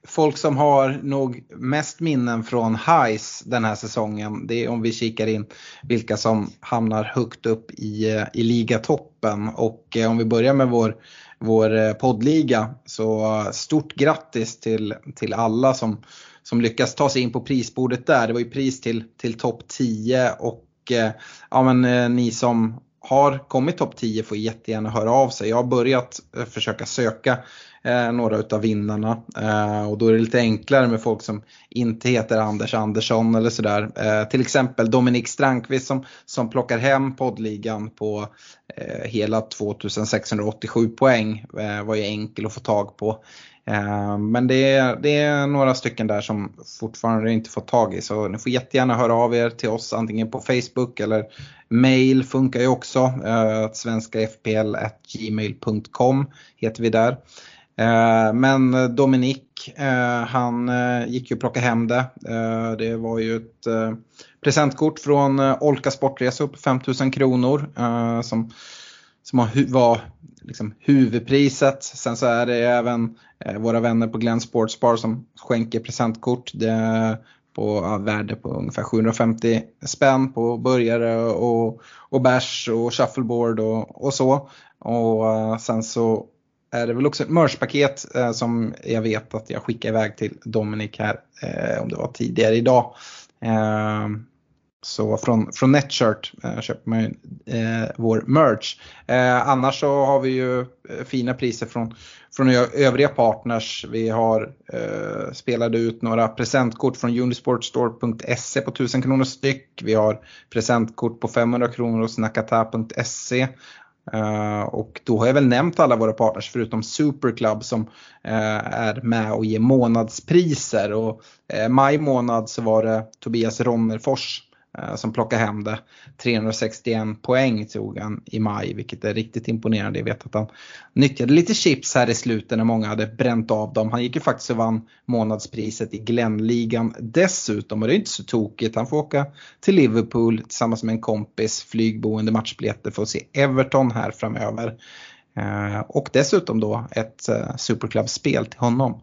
[SPEAKER 2] folk som har nog mest minnen från highs den här säsongen, det är om vi kikar in vilka som hamnar högt upp i, i ligatoppen. Och om vi börjar med vår, vår poddliga, så stort grattis till, till alla som som lyckas ta sig in på prisbordet där. Det var ju pris till, till topp 10 och eh, ja, men, eh, ni som har kommit topp 10 får jättegärna höra av sig. Jag har börjat eh, försöka söka eh, några utav vinnarna eh, och då är det lite enklare med folk som inte heter Anders Andersson eller sådär. Eh, till exempel Dominik Strankvist som, som plockar hem poddligan på eh, hela 2687 poäng. Eh, var ju enkel att få tag på. Eh, men det är, det är några stycken där som fortfarande inte fått tag i så ni får jättegärna höra av er till oss antingen på Facebook eller mail funkar ju också. Svenskafpl.gmail.com heter vi där. Eh, men Dominic, eh, han eh, gick ju och plockade hem det. Det var ju ett presentkort från Olka Sportresor på 5000 kronor som som var liksom huvudpriset. Sen så är det även våra vänner på Glenn Sportsbar som skänker presentkort. Det på ja, värde på ungefär 750 spänn på burgare och, och bärs och shuffleboard och, och så. Och sen så Eh, är det väl också ett merchpaket eh, som jag vet att jag skickade iväg till Dominic här eh, om det var tidigare idag. Eh, så från, från Netshirt eh, köper man ju eh, vår merch. Eh, annars så har vi ju eh, fina priser från, från övriga partners. Vi har eh, spelade ut några presentkort från unisportstore.se på 1000 kronor styck. Vi har presentkort på 500 kronor hos nakata.se. Uh, och då har jag väl nämnt alla våra partners förutom Superclub som uh, är med och ger månadspriser. Och uh, maj månad så var det Tobias Ronnerfors Eh, som plockade hem det. 361 poäng tog han i maj vilket är riktigt imponerande. Jag vet att han nyttjade lite chips här i slutet när många hade bränt av dem. Han gick ju faktiskt och vann månadspriset i Glenligan dessutom och det är inte så tokigt. Han får åka till Liverpool tillsammans med en kompis, flygboende, matchbiljetter för att se Everton här framöver. Eh, och dessutom då ett superklubbspel Superclub-spel till honom.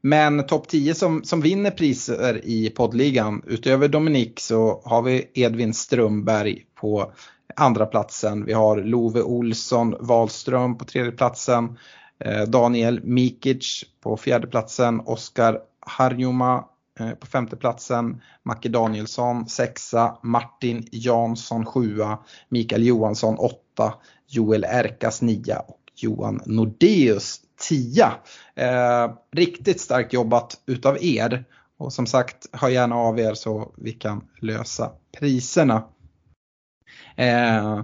[SPEAKER 2] Men topp 10 som, som vinner priser i poddligan, utöver Dominik så har vi Edvin Strömberg på andra platsen. Vi har Love Olsson Wahlström på tredje platsen. Eh, Daniel Mikic på fjärde platsen. Oskar Harjuma eh, på femte platsen. Macke Danielsson sexa. Martin Jansson sjua. Mikael Johansson åtta. Joel Erkas nia. och Johan Nordeus 10. Eh, riktigt starkt jobbat utav er. Och som sagt, hör gärna av er så vi kan lösa priserna. Eh,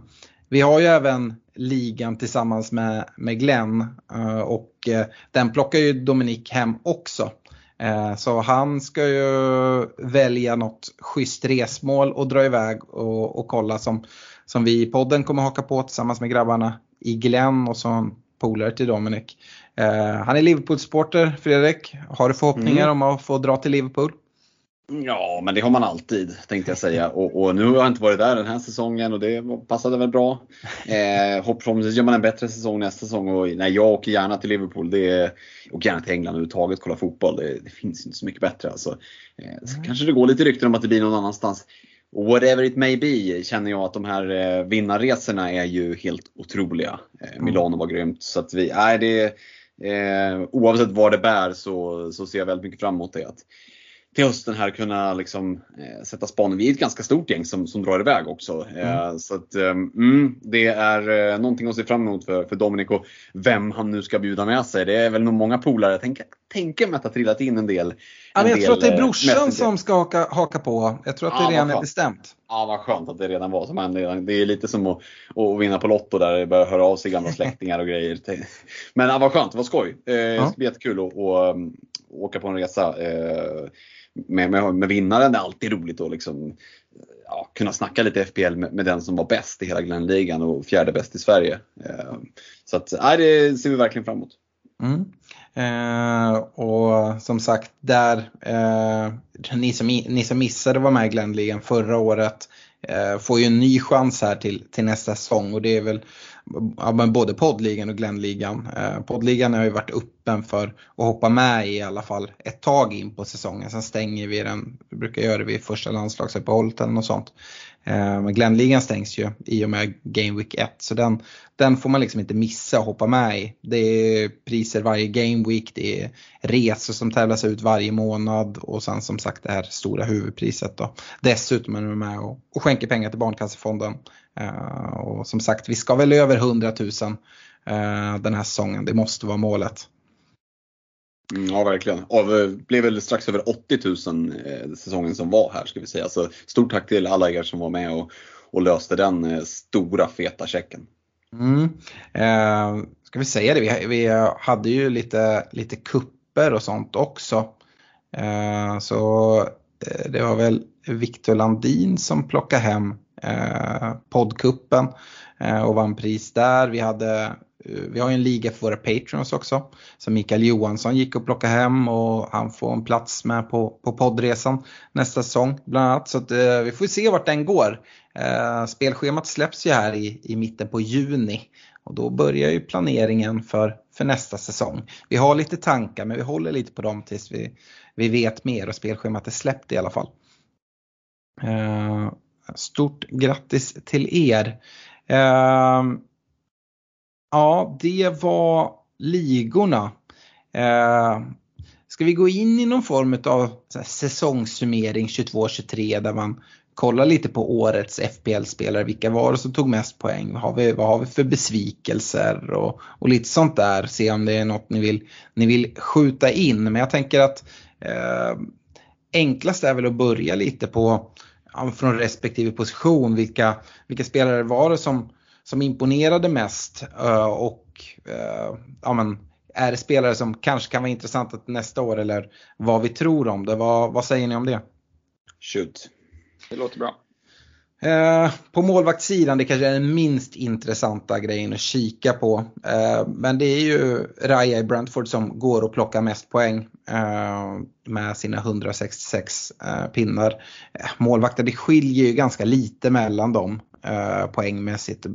[SPEAKER 2] vi har ju även ligan tillsammans med, med Glenn eh, och eh, den plockar ju Dominik hem också. Eh, så han ska ju välja något schysst resmål och dra iväg och, och kolla som som vi i podden kommer haka på tillsammans med grabbarna i Glenn och som polare till Dominic. Eh, han är Liverpool-supporter, Fredrik. Har du förhoppningar mm. om att få dra till Liverpool?
[SPEAKER 3] Ja, men det har man alltid tänkte jag säga. Och, och, nu har jag inte varit där den här säsongen och det passade väl bra. Eh, Förhoppningsvis gör man en bättre säsong nästa säsong. Och, nej, jag åker gärna till Liverpool. Det är, och gärna till England överhuvudtaget, kolla fotboll. Det, det finns inte så mycket bättre. Alltså. Eh, mm. Kanske det går lite rykten om att det blir någon annanstans whatever it may be känner jag att de här eh, vinnarresorna är ju helt otroliga. Eh, mm. Milano var grymt. Så att vi, nej, det, eh, oavsett vad det bär så, så ser jag väldigt mycket fram emot det. Att till hösten här kunna liksom, eh, sätta spanen. Vi är ett ganska stort gäng som, som drar iväg också. Eh, mm. så att, eh, mm, det är eh, någonting att se fram emot för, för Dominic och vem han nu ska bjuda med sig. Det är väl nog många polare. Jag tänker, mig att det har trillat in en del.
[SPEAKER 2] Ja, jag del, tror att det är brorsan som ska haka, haka på. Jag tror att ja, det redan är bestämt.
[SPEAKER 3] Ja, vad skönt att det redan var som Det är lite som att, att vinna på Lotto där det börjar höra av sig gamla släktingar och grejer. Men ja, vad skönt, vad skoj. Eh, ja. Det ska bli jättekul att, att åka på en resa. Med, med, med vinnaren är alltid roligt att liksom, eh, ja, kunna snacka lite FPL med, med, den som var bäst i hela Glenligan och fjärde bäst i Sverige. Eh, så att, nej, det ser vi verkligen fram emot.
[SPEAKER 2] Mm. Eh, och som sagt, där, eh, ni, som, ni som missade var med i Glenligan förra året eh, får ju en ny chans här till, till nästa säsong och det är väl ja, men både poddligan och Glennligan. Eh, poddligan har ju varit öppen för att hoppa med i alla fall ett tag in på säsongen. Sen stänger vi den, vi brukar göra det vid första landslagsuppehållet eller något sånt. Eh, men Glenligan stängs ju i och med Game Week 1 så den, den får man liksom inte missa och hoppa med i. Det är priser varje Game Week, det är resor som tävlas ut varje månad och sen som sagt det här stora huvudpriset då. Dessutom är man med och, och skänker pengar till Barncancerfonden. Eh, och som sagt vi ska väl över 100 000 eh, den här säsongen, det måste vara målet.
[SPEAKER 3] Mm, ja, verkligen. Av, eh, blev väl strax över 80 000 eh, säsongen som var här ska vi säga. Så stort tack till alla er som var med och, och löste den eh, stora feta checken.
[SPEAKER 2] Mm. Eh, ska vi säga det, vi, vi hade ju lite, lite kupper och sånt också. Eh, så eh, det var väl Viktor Landin som plockade hem eh, poddkuppen eh, och vann pris där. Vi hade Eh, vi har ju en liga för våra patrons också. Så Mikael Johansson gick och plockade hem och han får en plats med på, på poddresan nästa säsong bland annat. Så att, eh, vi får se vart den går. Eh, spelschemat släpps ju här i, i mitten på juni och då börjar ju planeringen för, för nästa säsong. Vi har lite tankar men vi håller lite på dem tills vi, vi vet mer och spelschemat är släppt i alla fall. Eh, stort grattis till er. Eh, Ja, det var ligorna. Eh, ska vi gå in i någon form av säsongssummering 22-23 där man kollar lite på årets FPL-spelare. Vilka var det som tog mest poäng? Vad har vi, vad har vi för besvikelser och, och lite sånt där. Se om det är något ni vill, ni vill skjuta in. Men jag tänker att eh, enklast är väl att börja lite på från respektive position. Vilka, vilka spelare var det som som imponerade mest eh, och eh, ja, men, är det spelare som kanske kan vara intressanta nästa år eller vad vi tror om det. Vad, vad säger ni om det?
[SPEAKER 3] Shoot.
[SPEAKER 4] Det låter bra.
[SPEAKER 2] Eh, på målvaktssidan, det kanske är den minst intressanta grejen att kika på. Eh, men det är ju Raja i Brentford som går och plockar mest poäng eh, med sina 166 eh, pinnar. Målvakter, det skiljer ju ganska lite mellan dem poängmässigt.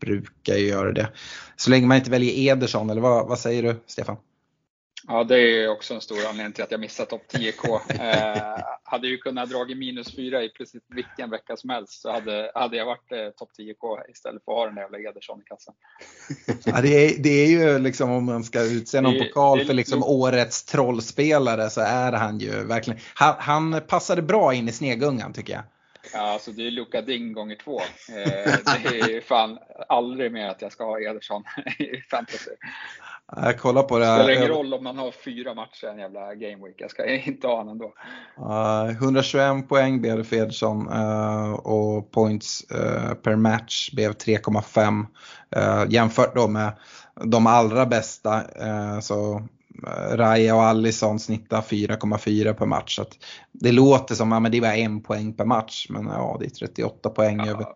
[SPEAKER 2] Brukar ju göra det. Så länge man inte väljer Ederson, eller vad, vad säger du Stefan?
[SPEAKER 4] Ja, det är också en stor anledning till att jag missat topp 10K. Eh, hade ju kunnat dra minus 4 i precis vilken vecka som helst så hade, hade jag varit eh, topp 10K istället för att ha den där jävla Ederson i kassan.
[SPEAKER 2] Ja, det, är, det är ju liksom om man ska utse någon
[SPEAKER 4] Det-
[SPEAKER 2] pokal
[SPEAKER 4] det
[SPEAKER 2] för liksom årets trollspelare så är han ju verkligen, han, han passade bra in i snegungan tycker jag.
[SPEAKER 4] Ja, alltså det är Luka Ding gånger två. Eh, det är fan aldrig mer att jag ska ha Ederson i fantasy.
[SPEAKER 2] Jag kollar på det
[SPEAKER 4] Det spelar ingen
[SPEAKER 2] här.
[SPEAKER 4] roll om man har fyra matcher en jävla game week. Jag ska inte ha honom ändå.
[SPEAKER 2] Uh, 121 poäng blev det för Ederson uh, och points uh, per match blev 3,5 uh, jämfört då med de allra bästa. Så Raya och Allison snittar 4,4 per match. Så det låter som att ja, det var en poäng per match men ja det är 38 poäng över,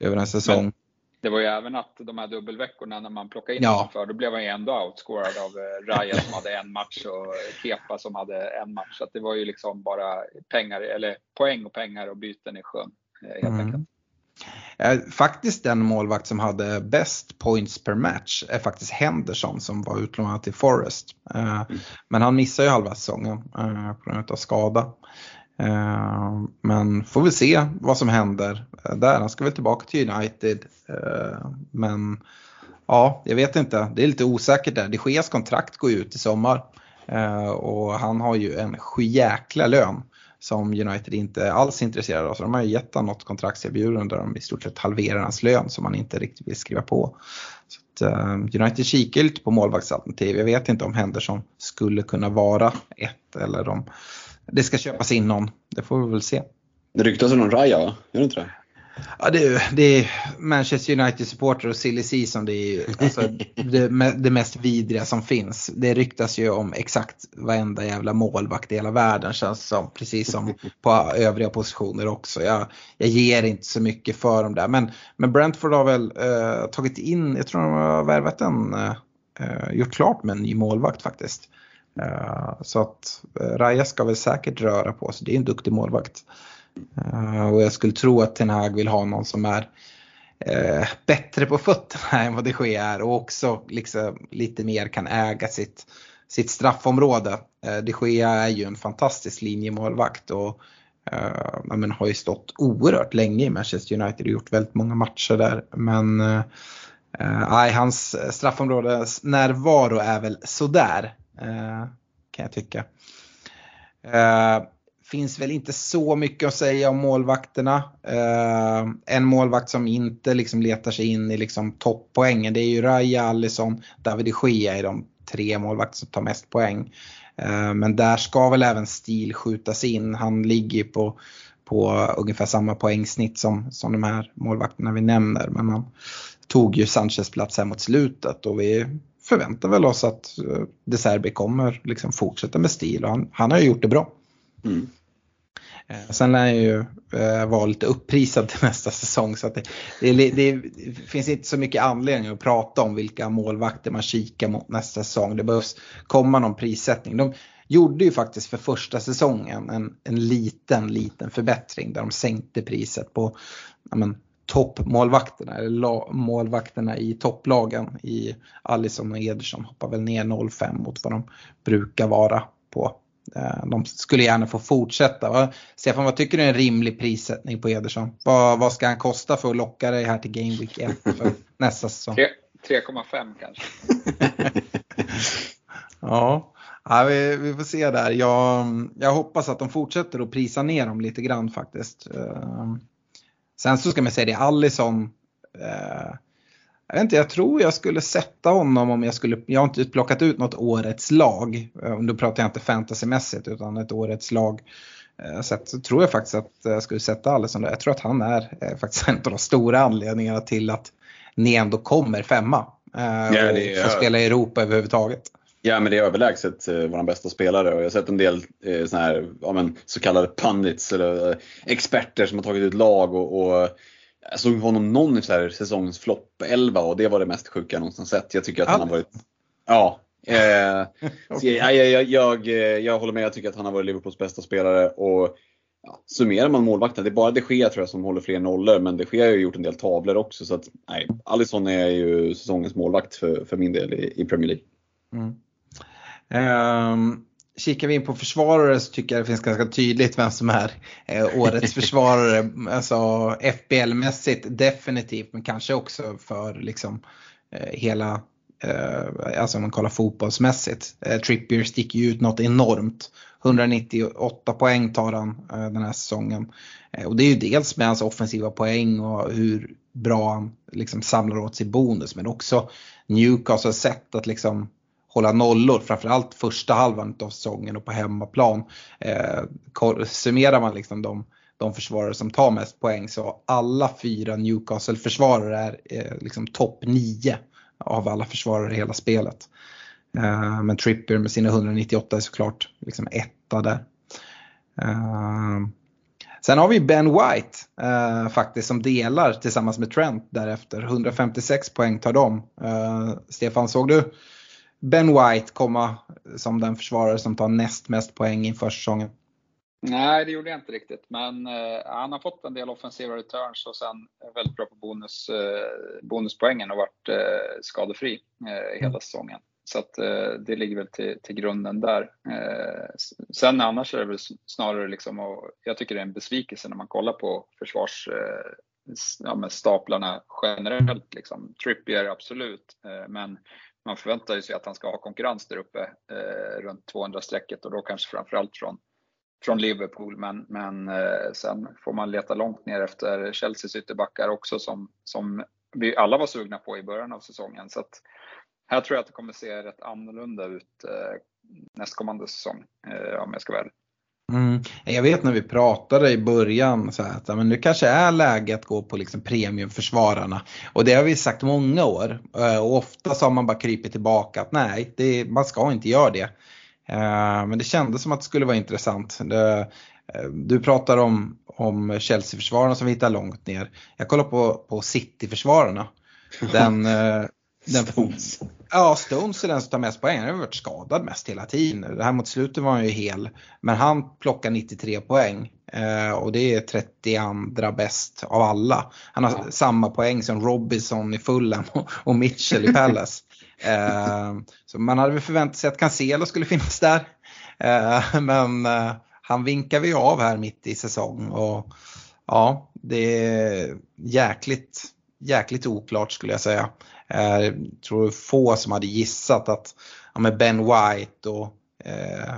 [SPEAKER 2] över en säsong.
[SPEAKER 4] Det var ju även att de här dubbelveckorna när man plockade in
[SPEAKER 2] Ja.
[SPEAKER 4] för, då blev han ju ändå outscorad av eh, Raya som hade en match och Kepa som hade en match. Så det var ju liksom bara pengar, eller poäng och pengar och byten i sjön. eh, Helt
[SPEAKER 2] Mm.
[SPEAKER 4] enkelt.
[SPEAKER 2] Eh, Faktiskt den målvakt som hade bäst points per match är faktiskt Henderson som var utlånad till Forest. Eh, Men han missar ju halva säsongen eh, på grund av skada. Men får vi se vad som händer där. Han ska väl tillbaka till United. Men ja, jag vet inte. Det är lite osäkert där. De Geas kontrakt går ut i sommar. Och han har ju en sjujäkla lön som United inte alls är intresserade av. Så de har ju gett honom något kontraktserbjudande där de i stort sett halverar hans lön som han inte riktigt vill skriva på. Så att, eh, United kikar lite på målvaktsalternativ. Jag vet inte om Henderson skulle kunna vara ett eller om det ska köpas in någon. Det får vi väl se.
[SPEAKER 3] Det ryktas om någon Raja va? Gör det inte det?
[SPEAKER 2] Ja, det, är- det är Manchester United-supporter och silly season, det är ju alltså, det, det mest vidriga som finns. Det ryktas ju om exakt varenda jävla målvakt i hela världen känns som. Precis som på övriga positioner också. Jag, jag ger inte så mycket för dem där. Men, men Brentford har väl eh, tagit in, jag tror de har värvat en, eh, gjort klart med en ny målvakt faktiskt. Eh, så att eh, Raja ska väl säkert röra på sig, det är en duktig målvakt. Eh, och jag skulle tro att Ten Hag vill ha någon som är eh, bättre på fötterna än vad det sker är och också liksom lite mer kan äga sitt, sitt straffområde. Eh, de Gea är ju en fantastisk linjemålvakt och eh, men har ju stått oerhört länge i Manchester United och gjort väldigt många matcher där. Men eh, eh hans straffområdes närvaro är väl sådär eh, kan jag tycka. Eh, Finns väl inte så mycket att säga om målvakterna. Eh, en målvakt som inte liksom letar sig in i liksom topppoängen det är ju Raja, Alisson, David de Gea är de tre målvakter som tar mest poäng. Eh, men där ska väl även stil skjutas in. Han ligger ju på, på ungefär samma poängsnitt som, som de här målvakterna vi nämner. Men han tog ju Sanchez plats här mot slutet och vi förväntar väl oss att eh, De Serbi kommer liksom fortsätta med stil och han, han har ju gjort det bra.
[SPEAKER 3] Mm.
[SPEAKER 2] Eh, Sen lär han ju eh, vara lite upprisad till nästa säsong så att det, det, det, finns inte så mycket anledning att prata om vilka målvakter man kikar mot nästa säsong. Det behövs komma någon prissättning. De gjorde ju faktiskt för första säsongen en, en liten, liten förbättring där de sänkte priset på men, toppmålvakterna, eller la, målvakterna i topplagen i Allison och Ederson hoppar väl ner 0,5 mot vad de brukar vara på. Eh, De skulle gärna få fortsätta. Stefan, vad tycker du är en rimlig prissättning på Ederson? Vad, vad ska han kosta för att locka dig här till Game Week 1 för nästa säsong?
[SPEAKER 4] Tre- 3,5 kanske.
[SPEAKER 2] Ja, ja vi, vi får se där. Jag, jag hoppas att de fortsätter att prisa ner dem lite grann faktiskt. Eh, Sen så ska man säga det, Allison. Eh, jag vet inte, jag tror jag skulle sätta honom om jag skulle, jag har inte plockat ut något årets lag. Eh, Då pratar jag inte fantasymässigt utan ett årets lag. Eh, Så, tror jag faktiskt att jag skulle sätta Allison där. Jag tror att han är eh, faktiskt en av de stora anledningarna till att ni ändå kommer femma. eh,
[SPEAKER 3] det
[SPEAKER 2] och får spela i Europa överhuvudtaget.
[SPEAKER 3] Ja men det är överlägset eh, vår bästa spelare och jag har sett en del eh, här, ja, men, så kallade pundits eller eh, experter som har tagit ut lag och, och jag såg honom någon så här säsongens flopp 11 och det var det mest sjuka jag någonsin sett. Jag tycker att han har varit, ja. Eh, okay. jag, jag, jag, jag, håller med, jag tycker att han har varit Liverpools bästa spelare och ja, summerar man målvakten, det är bara de Gea tror jag som håller fler nollor men de Gea har ju gjort en del tavlor också så att nej, Alisson är ju säsongens målvakt för, för min del i, i Premier League. Mm.
[SPEAKER 2] Um, kikar vi in på försvarare så tycker jag det finns ganska tydligt vem som är eh, årets försvarare. Alltså FBL-mässigt definitivt men kanske också för liksom eh, hela eh, alltså om man kollar fotbollsmässigt. Eh, Trippier sticker ju ut något enormt. 198 poäng tar han eh, den här säsongen. Eh, och det är ju dels med hans offensiva poäng och hur bra han liksom samlar åt sig bonus men också Newcastles sätt att liksom hålla nollor, framförallt första halvan av säsongen och på hemmaplan. Eh, summerar man liksom de, de försvarare som tar mest poäng så alla fyra Newcastle-försvarare är eh, liksom topp 9 av alla försvarare i hela spelet. Eh, men Trippier med sina 198 är såklart liksom etta där. Eh, sen har vi Ben White eh, faktiskt som delar tillsammans med Trent därefter. 156 poäng tar de. Eh, Stefan, såg du Ben White komma som den försvarare som tar näst mest poäng inför säsongen?
[SPEAKER 4] Nej, det gjorde jag inte riktigt. Men eh, han har fått en del offensiva returns och sen väldigt bra på bonus, eh, bonuspoängen och varit eh, skadefri eh, hela mm. säsongen. Så att, eh, det ligger väl till, till grunden där. Eh, sen annars är det väl snarare liksom, och jag tycker det är en besvikelse när man kollar på försvars ja, staplarna generellt. Liksom. Trippier absolut, men man förväntar sig att han ska ha konkurrens där uppe eh, runt 200-strecket och då kanske framförallt från, från Liverpool. Men, men eh, sen får man leta långt ner efter Chelseas ytterbackar också som, som vi alla var sugna på i början av säsongen. Så att, här tror jag att det kommer se rätt annorlunda ut eh, nästkommande säsong eh, om jag ska vara ärlig.
[SPEAKER 2] Mm. Jag vet när vi pratade i början så att men nu kanske är läge att gå på liksom premiumförsvararna. Och det har vi sagt många år. Eh, och ofta så har man bara krypit tillbaka att nej, det, man ska inte göra det. Eh, men det kändes som att det skulle vara intressant. Eh, du pratar om, om Chelsea-försvararna som vi hittar långt ner. Jag kollar på, på City-försvararna. Den, den, Stones. Ja, Stones är den som tar mest poäng. Han har varit skadad mest hela tiden. Det här mot slutet var han ju hel. Men han plockar 93 poäng. Eh, och det är 32 bäst av alla. Han har ja. samma poäng som Robinson i Fulham och, Mitchell i Palace. eh, så man hade väl förväntat sig att Cancelo skulle finnas där. Eh, men han vinkar vi av här mitt i säsong. Och ja, det är jäkligt, jäkligt oklart skulle jag säga. Eh, jag tror få som hade gissat att ja, med Ben White och eh,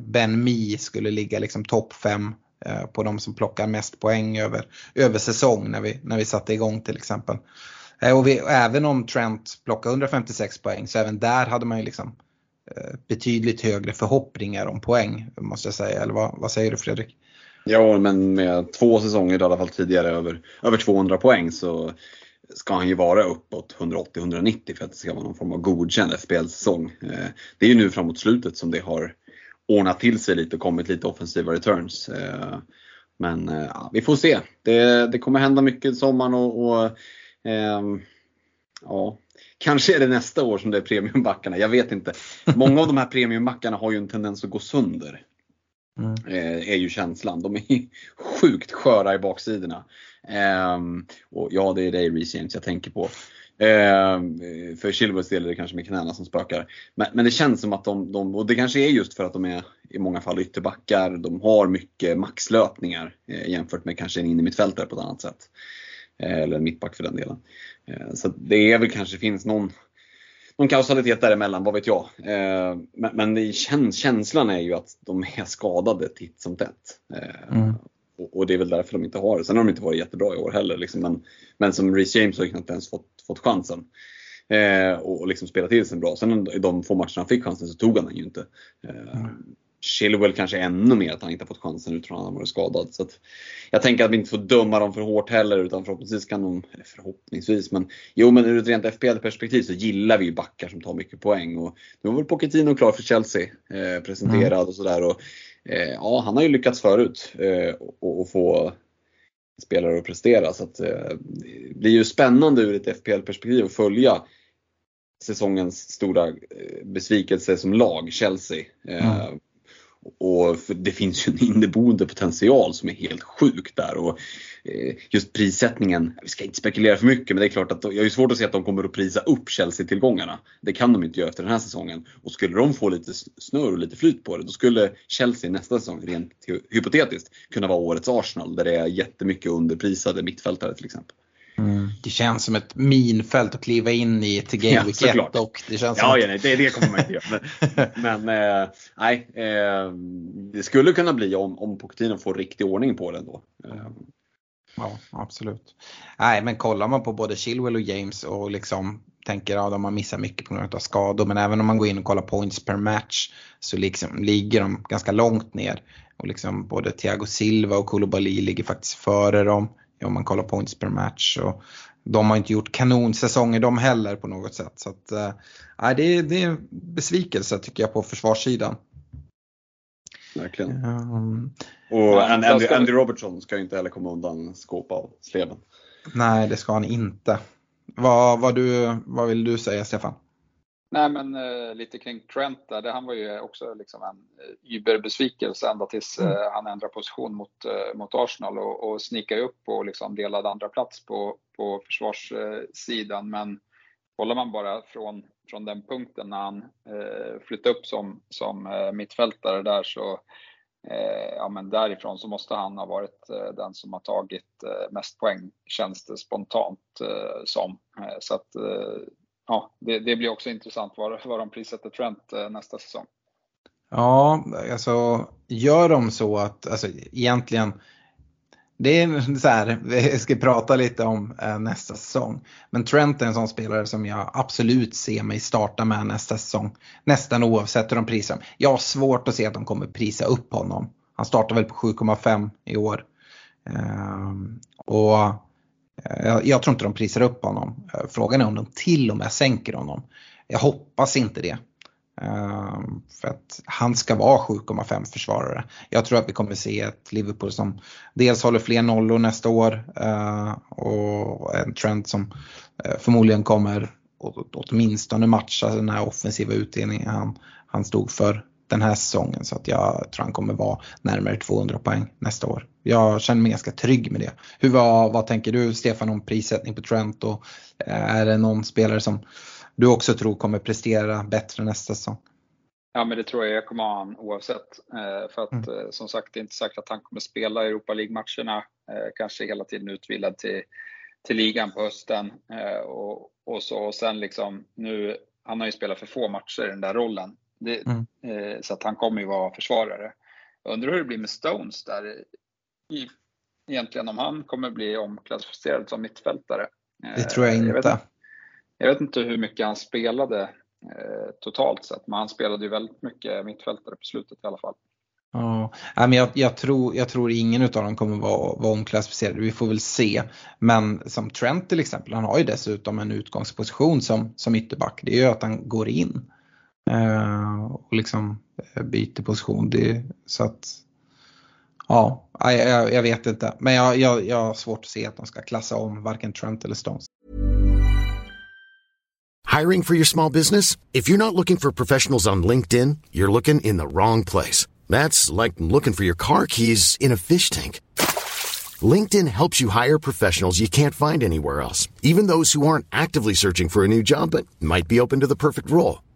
[SPEAKER 2] Ben Mi skulle ligga liksom topp 5 eh, på de som plockar mest poäng över, över säsong när vi, när vi satte igång till exempel. Eh, och vi, även om Trent plockade 156 poäng så även där hade man ju liksom eh, betydligt högre förhoppningar om poäng måste jag säga. Eller vad, vad säger du Fredrik?
[SPEAKER 3] Ja, men med två säsonger i alla fall tidigare över, över 200 poäng så ska han ju vara uppåt 180-190 för att det ska vara någon form av godkänd FBL-säsong. Eh, det är ju nu framåt slutet som det har ordnat till sig lite och kommit lite offensiva returns. Eh, men eh, ja, vi får se. Det, det kommer hända mycket i sommaren och, och eh, ja, kanske är det nästa år som det är premiumbackarna. Jag vet inte. Många av de här premiumbackarna har ju en tendens att gå sönder. Mm. Eh, är ju känslan. De är sjukt sköra i baksidorna. Ehm, och ja, det är dig Reece James jag tänker på. Ehm, för Chilwells del är det kanske med knäna som spökar. Men, men, det känns som att de, de, och det kanske är just för att de är i många fall ytterbackar, de har mycket maxlöpningar eh, jämfört med kanske en innermittfältare på ett annat sätt. Eh, eller en mittback för den delen. Eh, så det är väl kanske finns någon någon kausalitet däremellan, vad vet jag. Eh, men men käns känslan är ju att de är skadade titt som tätt. Eh, mm. Och, och, det är väl därför de inte har det. Sen har de inte varit jättebra i år heller. Liksom. Men, men som Reece James har ju knappt ens fått, fått chansen. Eh, och, och liksom spela till sig bra. Sen i de få matcherna han fick chansen så tog han den ju inte. Eh, mm. Chilwell kanske ännu mer att han inte fått chansen utifrån att han varit skadad. Så jag tänker att vi inte får döma dem för hårt heller utan förhoppningsvis kan de, eller förhoppningsvis, men jo men ur ett rent FPL-perspektiv så gillar vi ju backar som tar mycket poäng. Och nu var väl Pochettino klar för Chelsea, eh, presenterad mm. och sådär. Eh, ja, han har ju lyckats förut eh, och, och få spelare att prestera. Så att, eh, det blir ju spännande ur ett FPL-perspektiv att följa säsongens stora eh, besvikelse som lag, Chelsea. Eh, mm. Och det finns ju en inneboende potential som är helt sjuk där. Och eh, just prissättningen, vi ska inte spekulera för mycket men det är klart att jag har svårt att se att de kommer att prisa upp Chelsea-tillgångarna. Det kan de inte göra efter den här säsongen. Och skulle de få lite snurr och lite flyt på det, då skulle Chelsea nästa säsong, rent hypotetiskt, kunna vara årets Arsenal där det är jättemycket underprisade mittfältare till exempel.
[SPEAKER 2] Det känns som ett minfält att kliva in i till Game Week 1 och det känns
[SPEAKER 3] ja, ja nej, det, det kommer man inte göra. Men, men eh, nej, eh, det skulle kunna bli om, om Pochettino får riktig ordning på det då.
[SPEAKER 2] Ja, absolut. Nej, men kollar man på både Chilwell och James och liksom tänker att ja, de har missat mycket på grund av skador. Men även om man går in och kollar points per match så liksom ligger de ganska långt ner. Och liksom både Thiago Silva och Koulibaly ligger faktiskt före dem om man kollar points per match. Och de har inte gjort kanonsäsonger de heller på något sätt. Så att, äh, det, är, det är en besvikelse tycker jag på försvarssidan.
[SPEAKER 3] Verkligen. Um, och Andy, Andy, Andy Robertson ska inte heller komma undan skåp av sleven.
[SPEAKER 2] Nej, det ska han inte. Vad, vad, du, vad vill du säga Stefan?
[SPEAKER 4] Nej men eh, lite kring Trent där, det, han var ju också liksom en eh, überbesvikelse ända tills eh, mm. han ändrade position mot, eh, mot Arsenal och, och snickade upp och liksom delade andra plats på, på försvarssidan. Men håller man bara från, från den punkten när han eh, flyttade upp som, som eh, mittfältare där så eh, ja, men därifrån så måste han ha varit den som har tagit mest poäng känns det spontant som. så att ja, det, det, blir också intressant vad, vad de prissätter Trent eh, nästa säsong.
[SPEAKER 2] Ja, alltså gör de så att, alltså egentligen, det är så här, vi ska prata lite om eh, nästa säsong. Men Trent är en sån spelare som jag absolut ser mig starta med nästa säsong. Nästan oavsett hur de prisar honom. Jag har svårt att se att de kommer prisa upp honom. Han startar väl på 7,5 i år. Ehm, och Eh, jag, jag, tror inte de prisar upp honom. Eh, frågan är om de till och med sänker honom. Jag hoppas inte det. Eh, för att han ska vara 7,5 försvarare. Jag tror att vi kommer se ett Liverpool som dels håller fler nollor nästa år och en trend som förmodligen kommer åtminstone matcha den här offensiva utdelningen han, han stod för den här säsongen så att jag tror han kommer vara närmare 200 poäng nästa år. Jag känner mig ganska trygg med det. Hur, vad, vad tänker du Stefan om prissättning på Trent och eh, är det någon spelare som du också tror kommer prestera bättre nästa säsong?
[SPEAKER 4] Ja men det tror jag jag kommer ha han oavsett. Eh, för att mm. Eh, som sagt det är inte säkert att han kommer spela Europa League-matcherna. Kanske hela tiden utvilad till, till ligan på hösten. Och, och, så, och sen liksom nu, han har ju spelat för få matcher i den där rollen. Det, mm. eh, så att han kommer ju vara försvarare. Jag undrar hur det blir med Stones där. I, egentligen om han kommer bli omklassificerad som mittfältare.
[SPEAKER 2] Det tror jag inte. Jag vet,
[SPEAKER 4] jag vet inte hur mycket han spelade eh, totalt sett, men han spelade ju väldigt mycket mittfältare på slutet i alla fall.
[SPEAKER 2] Ja, men jag, jag, tror, jag tror ingen av dem kommer vara, vara omklassificerade, vi får väl se. Men som Trent till exempel, han har ju dessutom en utgångsposition som, som ytterback. Det är ju att han går in. Eh, och liksom eh, byter position. Det, så att ja, jag, jag, vet inte. Men jag, jag, jag har svårt att se att de ska klassa om varken Trent eller Stones.
[SPEAKER 6] Hiring for your small business? If you're not looking for professionals on LinkedIn, you're looking in the wrong place. That's like looking for your car keys in a fish tank. LinkedIn helps you hire professionals you can't find anywhere else, even those who aren't actively searching for a new job but might be open to the perfect role.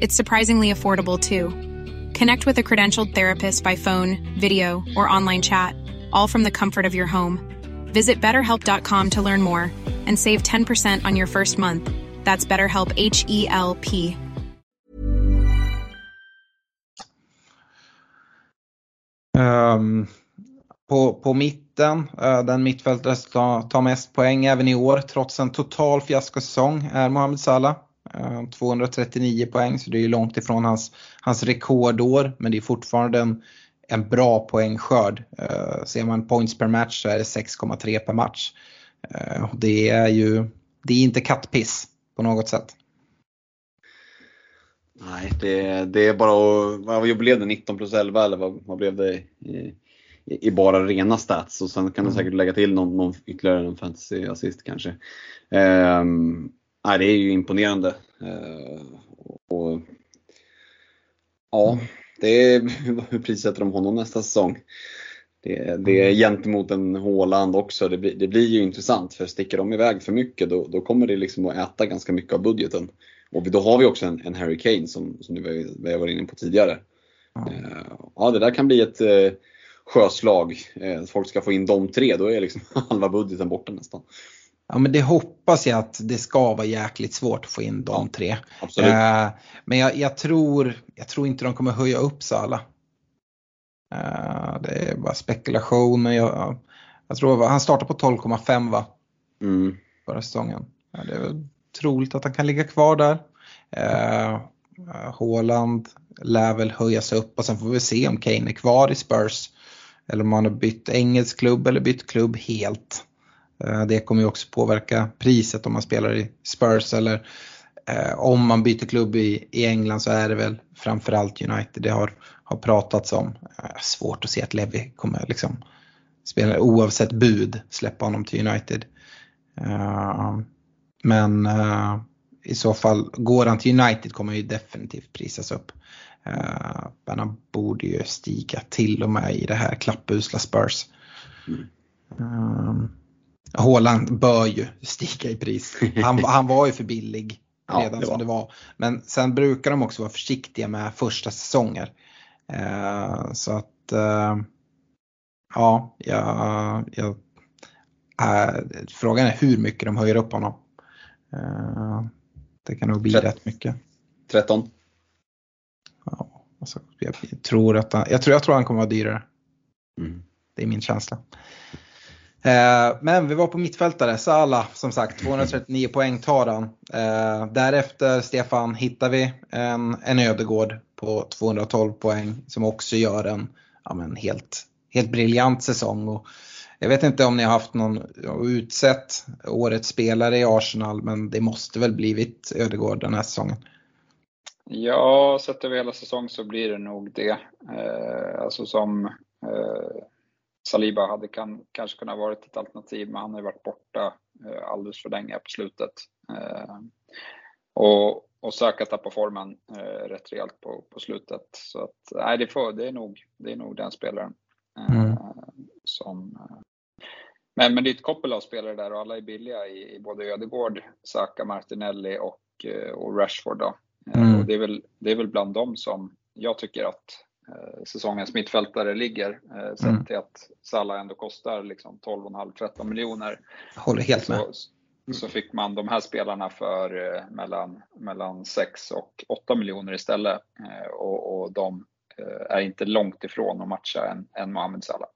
[SPEAKER 7] It's surprisingly affordable too. Connect with a credentialed therapist by phone, video, or online chat, all from the comfort of your home. Visit betterhelp.com to learn more and save 10% on your first month. That's BetterHelp H E L P.
[SPEAKER 2] Um, på, på mitten, uh, den mittfältare som tar mest poäng även i år trots en total fiaskosäsong är Mohamed Salah. Uh, 239 poäng så det är ju långt ifrån hans, hans rekordår men det är fortfarande en, en bra poängskörd. Uh, ser man points per match så är det 6,3 per match. Uh, det är ju det är inte kattpiss på något sätt.
[SPEAKER 3] Nej, det, det är bara att, vad blev det, 19 plus 11 eller vad, vad blev det i, i, bara rena stats och sen kan du mm. säkert lägga till någon, någon ytterligare en fantasy assist kanske. Um, nej, det är ju imponerande. Uh, och, ja, det är, hur prissätter de honom nästa säsong? Det, det är gentemot en Håland också, det blir, det blir ju intressant för sticker de iväg för mycket då, då kommer det liksom att äta ganska mycket av budgeten. Och då har vi också en, en Harry Kane som, som vi har varit inne på tidigare. Ja. Eh, ja, det där kan bli ett eh, sjöslag. Eh, folk ska få in de tre, då är liksom halva budgeten borta nästan.
[SPEAKER 2] Ja men det hoppas jag att det ska vara jäkligt svårt att få in de ja, tre.
[SPEAKER 3] Absolut. Eh,
[SPEAKER 2] men jag, jag, tror, jag tror inte de kommer höja upp Sala. Eh, det är bara spekulation. Men jag, jag tror han startar på 12,5 va?
[SPEAKER 3] Mm.
[SPEAKER 2] Förra säsongen. Ja, det är troligt att han kan ligga kvar där. Eh, Håland lär väl höjas upp och sen får vi se om Kane är kvar i Spurs. Eller om han har bytt engelsk klubb eller bytt klubb helt. Eh, det kommer ju också påverka priset om man spelar i Spurs eller eh, om man byter klubb i, i England så är det väl framförallt United det har, har pratats om. Eh, svårt att se att Levi kommer liksom spela oavsett bud släppa honom till United. Men i så fall, går han till United kommer han ju definitivt prisas upp. Men han borde ju stiga till och med i det här klappusla Spurs. Mm. Haaland bör ju stiga i pris. Han, han var ju för billig redan ja, det som det var. Men sen brukar de också vara försiktiga med första säsonger. Uh, så att uh, ja, jag, jag uh, frågan är hur mycket de höjer upp honom. Eh, det kan nog bli 13. rätt mycket.
[SPEAKER 3] 13?
[SPEAKER 2] Ja, alltså, jag, tror att han, jag, tror, jag tror han kommer vara dyrare.
[SPEAKER 3] Mm.
[SPEAKER 2] Det är min känsla. Eh, men vi var på mittfältare, Sala som sagt 239 poäng tar han. Eh, därefter Stefan hittar vi en, en Ödegård på 212 poäng som också gör en ja, men helt, helt briljant säsong. Och jag vet inte om ni har haft någon utsett årets spelare i Arsenal men det måste väl blivit Ödegård den här säsongen?
[SPEAKER 4] Ja, sett över hela säsongen så blir det nog det. Eh, alltså som eh, Saliba hade kan, kanske kunnat varit ett alternativ men han har ju varit borta eh, alldeles för länge på slutet. Eh, och, och Saka tappar formen eh, rätt rejält på, på slutet. Så att, nej, det, får, det, är nog, det är nog den spelaren. Eh, mm. som, men, men det är ett koppel av spelare där och alla är billiga i, i både Ödegård, Saka, Martinelli och, eh, och Rashford. Då. Eh, mm. Och det, är väl, det är väl bland dem som jag tycker att eh, säsongens mittfältare ligger. Eh, sett mm. till att Salah ändå kostar liksom 12,5-13 miljoner.
[SPEAKER 2] Håller helt med.
[SPEAKER 4] Så, så fick man de här spelarna för eh, mellan, mellan 6 och 8 miljoner istället. Eh, och, och de eh, är inte långt ifrån att matcha en, en Mohamed Salah.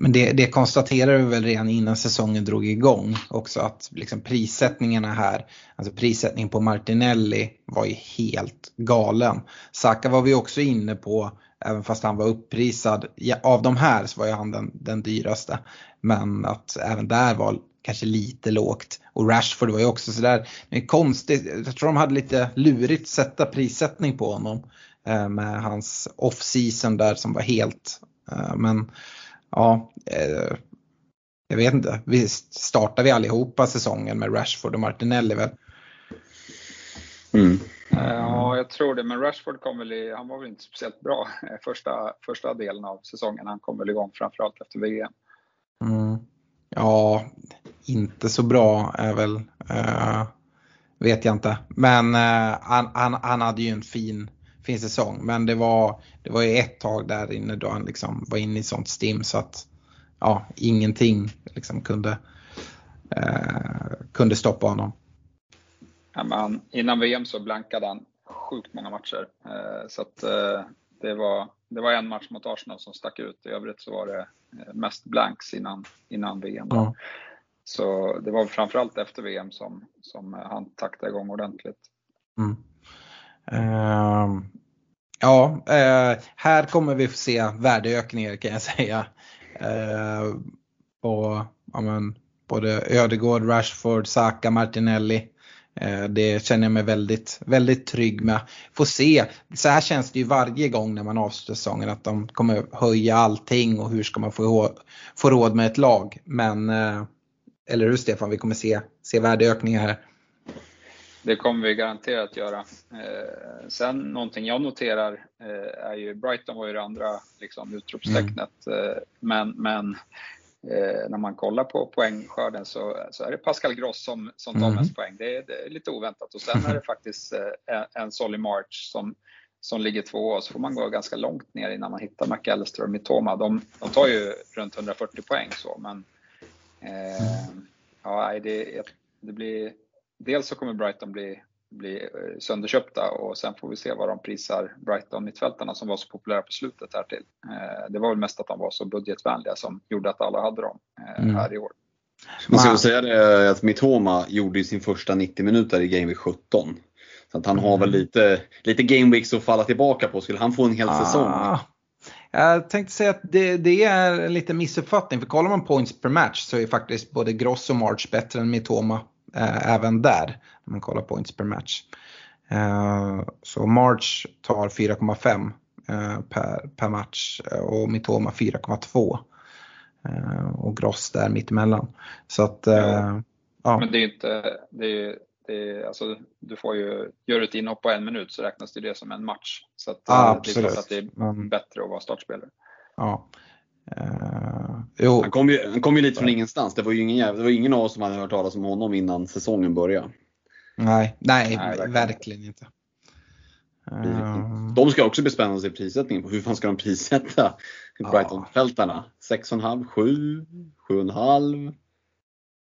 [SPEAKER 2] Men det, det konstaterade vi väl redan innan säsongen drog igång också att liksom prissättningarna här, alltså prissättningen på Martinelli var ju helt galen. Saka var vi också inne på, även fast han var upprisad. Ja, av de här så var ju han den, den dyraste. Men att även där var kanske lite lågt. Och Rashford var ju också sådär, men konstigt, jag tror de hade lite lurigt sätta prissättning på honom. Eh, med hans off-season där som var helt, eh, men ja, eh, jag vet inte. Visst startar vi allihopa säsongen med Rashford och Martinelli väl?
[SPEAKER 3] Mm.
[SPEAKER 4] Eh, ja, jag tror det. Men Rashford kom väl i, han var väl inte speciellt bra eh, första, första delen av säsongen. Han kom väl igång framförallt efter VM.
[SPEAKER 2] Mm. Ja, inte så bra är väl, uh, vet jag inte. Men uh, han, han, han hade ju en fin, fin säsong. Men det var, det var ju ett tag där inne då han liksom var inne i sånt stim så att ja, ingenting liksom kunde, uh, kunde stoppa honom.
[SPEAKER 4] Ja, men innan VM så blankade han sjukt många matcher. Eh, så att, eh, det, var, det var en match mot Arsenal som stack ut. I övrigt så var det eh, mest blanks innan, innan VM. Ja. Så det var framförallt efter VM som, som han taktade igång ordentligt. Mm.
[SPEAKER 2] Uh, ja, uh, här kommer vi få se värdeökningar kan jag säga. Uh, på ja, men, både Ödegård, Rashford, Saka, Martinelli. Eh, det känner jag mig väldigt, väldigt trygg med. Får se, så här känns det ju varje gång när man avslutar säsongen att de kommer höja allting och hur ska man få, få råd med ett lag. Men, eh, eller hur Stefan, vi kommer se, se värdeökningar här.
[SPEAKER 4] Det kommer vi garanterat göra. Eh, sen någonting jag noterar är ju, Brighton var ju det andra liksom, utropstecknet, mm. men, men eh, när man kollar på poängskörden så, så är det Pascal Gross som, som tar mm. mest poäng. Det är, det är, lite oväntat. Och sen är det faktiskt eh, en Solly March som, som ligger två och så får man gå ganska långt ner innan man hittar McAllister och Mitoma. De, de tar ju runt 140 poäng så men eh, ja, det, det blir, dels så kommer Brighton bli bli eh, sönderköpta och sen får vi se vad de prisar Brighton-mittfältarna som var så populära på slutet här till. Eh, det var väl mest att de var så budgetvänliga som gjorde att alla hade dem eh, mm. här i år.
[SPEAKER 3] Man ska säga det att Mitoma gjorde sin första 90 minuter i Game Week 17. Så att han har väl mm. lite, lite Game Weeks att falla tillbaka på. Skulle han få en hel ah. säsong?
[SPEAKER 2] Jag tänkte säga att det, det, är en liten missuppfattning. För kollar man points per match så är faktiskt både Gross och March bättre än Mitoma även där. Om man kollar points per match. Eh, så March tar 4,5 eh, per, per match och Mitoma 4,2. Eh, och Gross där mittemellan. Så att, ja.
[SPEAKER 4] ja. Men det är inte, det är, det är, alltså, du får ju, gör du ett inhopp på en minut så räknas det, som en match. Så att,
[SPEAKER 2] ah, det är
[SPEAKER 4] klart att det är bättre att vara startspelare.
[SPEAKER 2] Ja.
[SPEAKER 3] Uh, han, kom ju, han kom ju lite från ingenstans. Det var ju ingen, det var ingen av oss som hade hört talas om honom innan säsongen började.
[SPEAKER 2] Nej, nej, nej verkligen inte. Uh,
[SPEAKER 3] de ska också bli spännande se prissättningen. Hur fan ska de prissätta Brighton-fältarna? 6,5, 7, 7,5?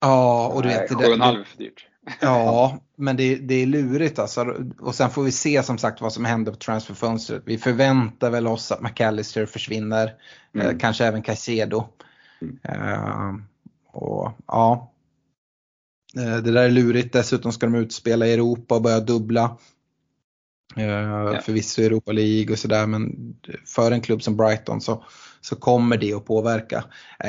[SPEAKER 2] Ja, och du vet.
[SPEAKER 4] 7,5 är för dyrt.
[SPEAKER 2] Ja, men det, det är lurigt alltså. Och sen får vi se som sagt vad som händer på transferfönstret. Vi förväntar väl oss att McAllister försvinner. Eh, mm. Eh, kanske även Caicedo. Mm. Uh, och ja. Uh, det där är lurigt. Dessutom ska de utspela i Europa och börja dubbla. Uh, ja. Förvisso Europa League och sådär men för en klubb som Brighton så, så kommer det att påverka.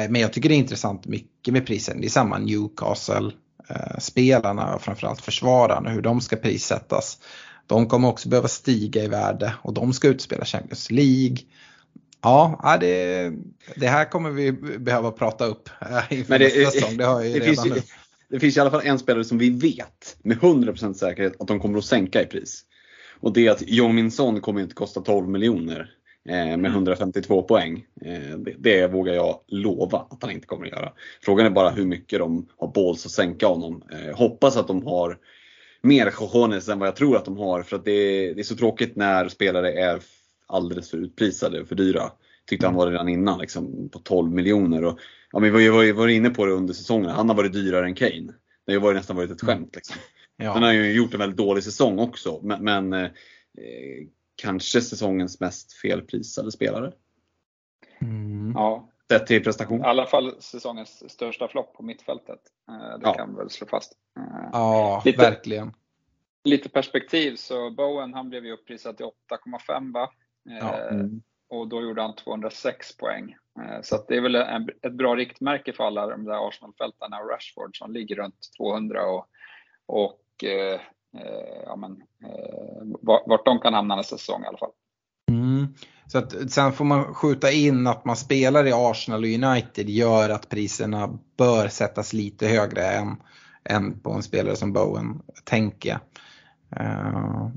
[SPEAKER 2] men jag tycker det är intressant mycket med prisen. Det är samma Newcastle Eh, spelarna och framförallt försvararna, hur de ska prissättas. De kommer också behöva stiga i värde och de ska utspela Champions League. Ja, det, det här kommer vi behöva prata upp eh, inför nästa säsong. Det har jag ju
[SPEAKER 3] det redan finns, nu. Det finns i alla fall en spelare som vi vet med 100% säkerhet att de kommer att sänka i pris. Och det är att Jong Min Son kommer inte kosta 12 miljoner. Eh, med 152 mm. poäng. Eh, det, det, vågar jag lova att han inte kommer att göra. Frågan är bara hur mycket de har balls att sänka honom. Eh, hoppas att de har mer cojones än vad jag tror att de har för att det, det är så tråkigt när spelare är alldeles för utprisade och för dyra. Tyckte han var redan innan liksom, på 12 miljoner. Och, ja, men vi har ju varit inne på det under säsongen, han har varit dyrare än Kane. Det har ju nästan varit ett skämt. Liksom. Ja. Sen har han ju gjort en väldigt dålig säsong också. Men, men eh, kanske säsongens mest felprisade spelare.
[SPEAKER 4] Mm. Ja.
[SPEAKER 3] Sett till prestation.
[SPEAKER 4] I alla fall säsongens största flopp på mittfältet. Eh, det ja. kan vi väl slå fast.
[SPEAKER 2] Eh, ja, lite, verkligen.
[SPEAKER 4] Lite perspektiv så Bowen han blev ju upprisad till 8,5 va? Ja. Eh, mm. Och då gjorde han 206 poäng. Så det är väl en, ett bra riktmärke för alla de där Arsenal-fältarna och Rashford som ligger runt 200 och, och Eh, ja, men, eh, vart de kan hamna nästa säsong i alla fall.
[SPEAKER 2] Mm. Så att, sen får man skjuta in att man spelar i Arsenal och United gör att priserna bör sättas lite högre än, än på en spelare som Bowen, tänker jag. Uh,